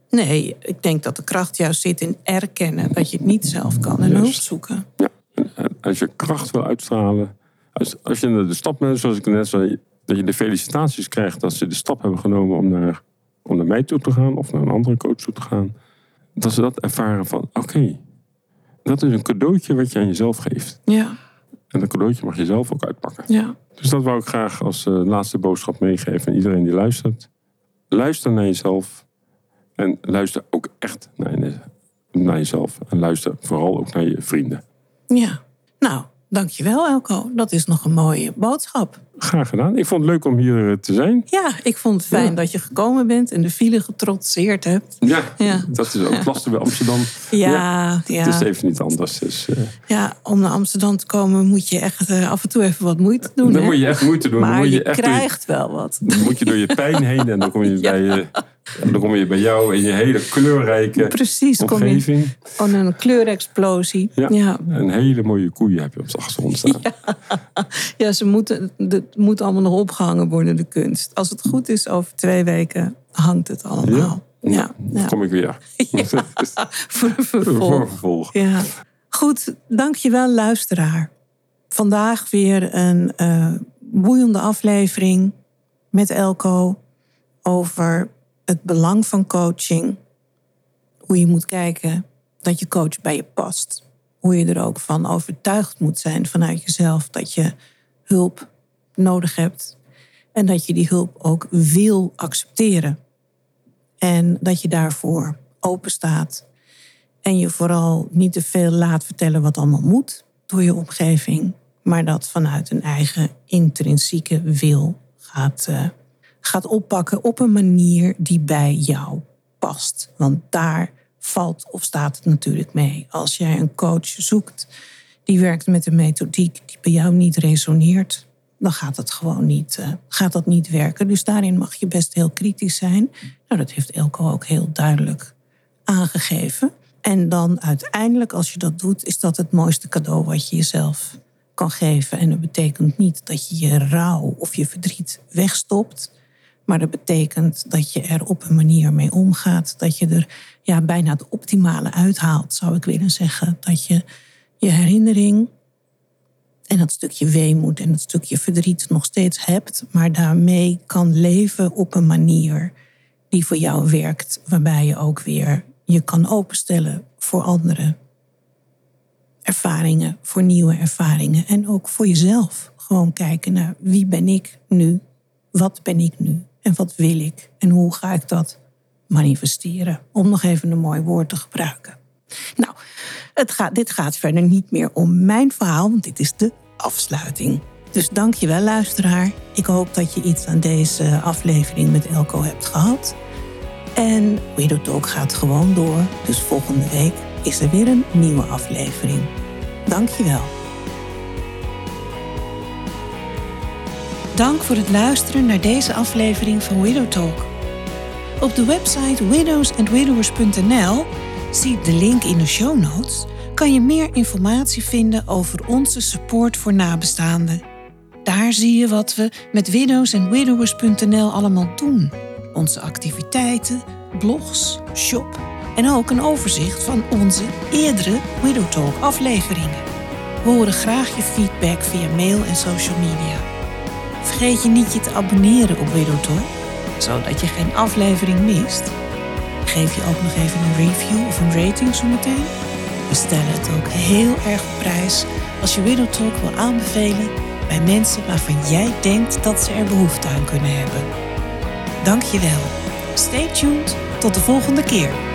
Nee, ik denk dat de kracht juist zit in erkennen dat je het niet zelf kan en hulp zoeken. Ja, en als je kracht wil uitstralen, als, als je de stap neemt, zoals ik net zei, dat je de felicitaties krijgt dat ze de stap hebben genomen om naar, om naar mij toe te gaan of naar een andere coach toe te gaan, dat ze dat ervaren van, oké, dat is een cadeautje wat je aan jezelf geeft. Ja, En dat cadeautje mag je zelf ook uitpakken. ja. Dus dat wou ik graag als eh, laatste boodschap meegeven aan iedereen die luistert. Luister naar jezelf. En luister ook echt naar, je- naar jezelf. En luister vooral ook naar je vrienden. ja. Nou, dankjewel Elko. Dat is nog een mooie boodschap. Graag gedaan. Ik vond het leuk om hier eh, te zijn. Ja, ik vond het fijn Ja. dat je gekomen bent en de file getrotseerd hebt. Ja, Ja. dat is ook lastig bij Amsterdam. Ja, ja. Het is even niet anders. Dus, eh, ja om naar Amsterdam te komen moet je echt eh, af en toe even wat moeite doen. dan hè? moet je echt moeite doen. dan maar moet je, je, echt door je- krijgt wel wat. dan moet je door je pijn heen. En dan kom je, bij, je, dan kom je bij jou in je hele kleurrijke Precies, kom je omgeving. van een kleurexplosie. Ja. ja. Een hele mooie koeien heb je op de achtergrond staan. Ja, ze moeten, het moet allemaal nog opgehangen worden, de kunst. Als het goed is, over twee weken hangt het allemaal. Ja, ja, kom ik weer. voor een Voor vervolg. vervolg. Ja. Goed, dankjewel luisteraar. Vandaag weer een eh, boeiende aflevering met Elko over het belang van coaching. Hoe je moet kijken dat je coach bij je past. Hoe je er ook van overtuigd moet zijn vanuit jezelf dat je hulp nodig hebt. En dat je die hulp ook wil accepteren. En dat je daarvoor open staat. En je vooral niet te veel laat vertellen wat allemaal moet door je omgeving. Maar dat vanuit een eigen intrinsieke wil gaat, eh, gaat oppakken op een manier die bij jou past. Want daar valt of staat het natuurlijk mee. Als jij een coach zoekt die werkt met een methodiek die bij jou niet resoneert, dan gaat het gewoon niet, eh, gaat dat niet werken. Dus daarin mag je best heel kritisch zijn. Nou, dat heeft Elko ook heel duidelijk aangegeven. En dan uiteindelijk, als je dat doet, is dat het mooiste cadeau wat je jezelf kan geven. En dat betekent niet dat je je rouw of je verdriet wegstopt. Maar dat betekent dat je er op een manier mee omgaat. Dat je er ja, bijna het optimale uithaalt, zou ik willen zeggen. Dat je je herinnering en dat stukje weemoed en dat stukje verdriet nog steeds hebt. Maar daarmee kan leven op een manier die voor jou werkt. Waarbij je ook weer je kan openstellen voor andere ervaringen, voor nieuwe ervaringen. En ook voor jezelf. Gewoon kijken naar wie ben ik nu? Wat ben ik nu? En wat wil ik? En hoe ga ik dat manifesteren? Om nog even een mooi woord te gebruiken. Nou, het gaat, dit gaat verder niet meer om mijn verhaal, want dit is de afsluiting. Dus dank je wel, luisteraar. Ik hoop dat je iets aan deze aflevering met Elko hebt gehad. En Widow Talk gaat gewoon door. Dus volgende week is er weer een nieuwe aflevering. Dank je wel. Dank voor het luisteren naar deze aflevering van Widow Talk. Op de website widowsandwidowers.nl, zie de link in de show notes, kan je meer informatie vinden over onze support voor nabestaanden. Daar zie je wat we met widowsandwidowers.nl allemaal doen. Onze activiteiten, blogs, shop en ook een overzicht van onze eerdere Widow Talk afleveringen. We horen graag je feedback via mail en social media. Vergeet je niet je te abonneren op Widow Talk, zodat je geen aflevering mist. Geef je ook nog even een review of een rating zometeen. We stellen het ook heel erg op prijs als je Window Talk wil aanbevelen bij mensen waarvan jij denkt dat ze er behoefte aan kunnen hebben. Dank je wel. Stay tuned. Tot de volgende keer.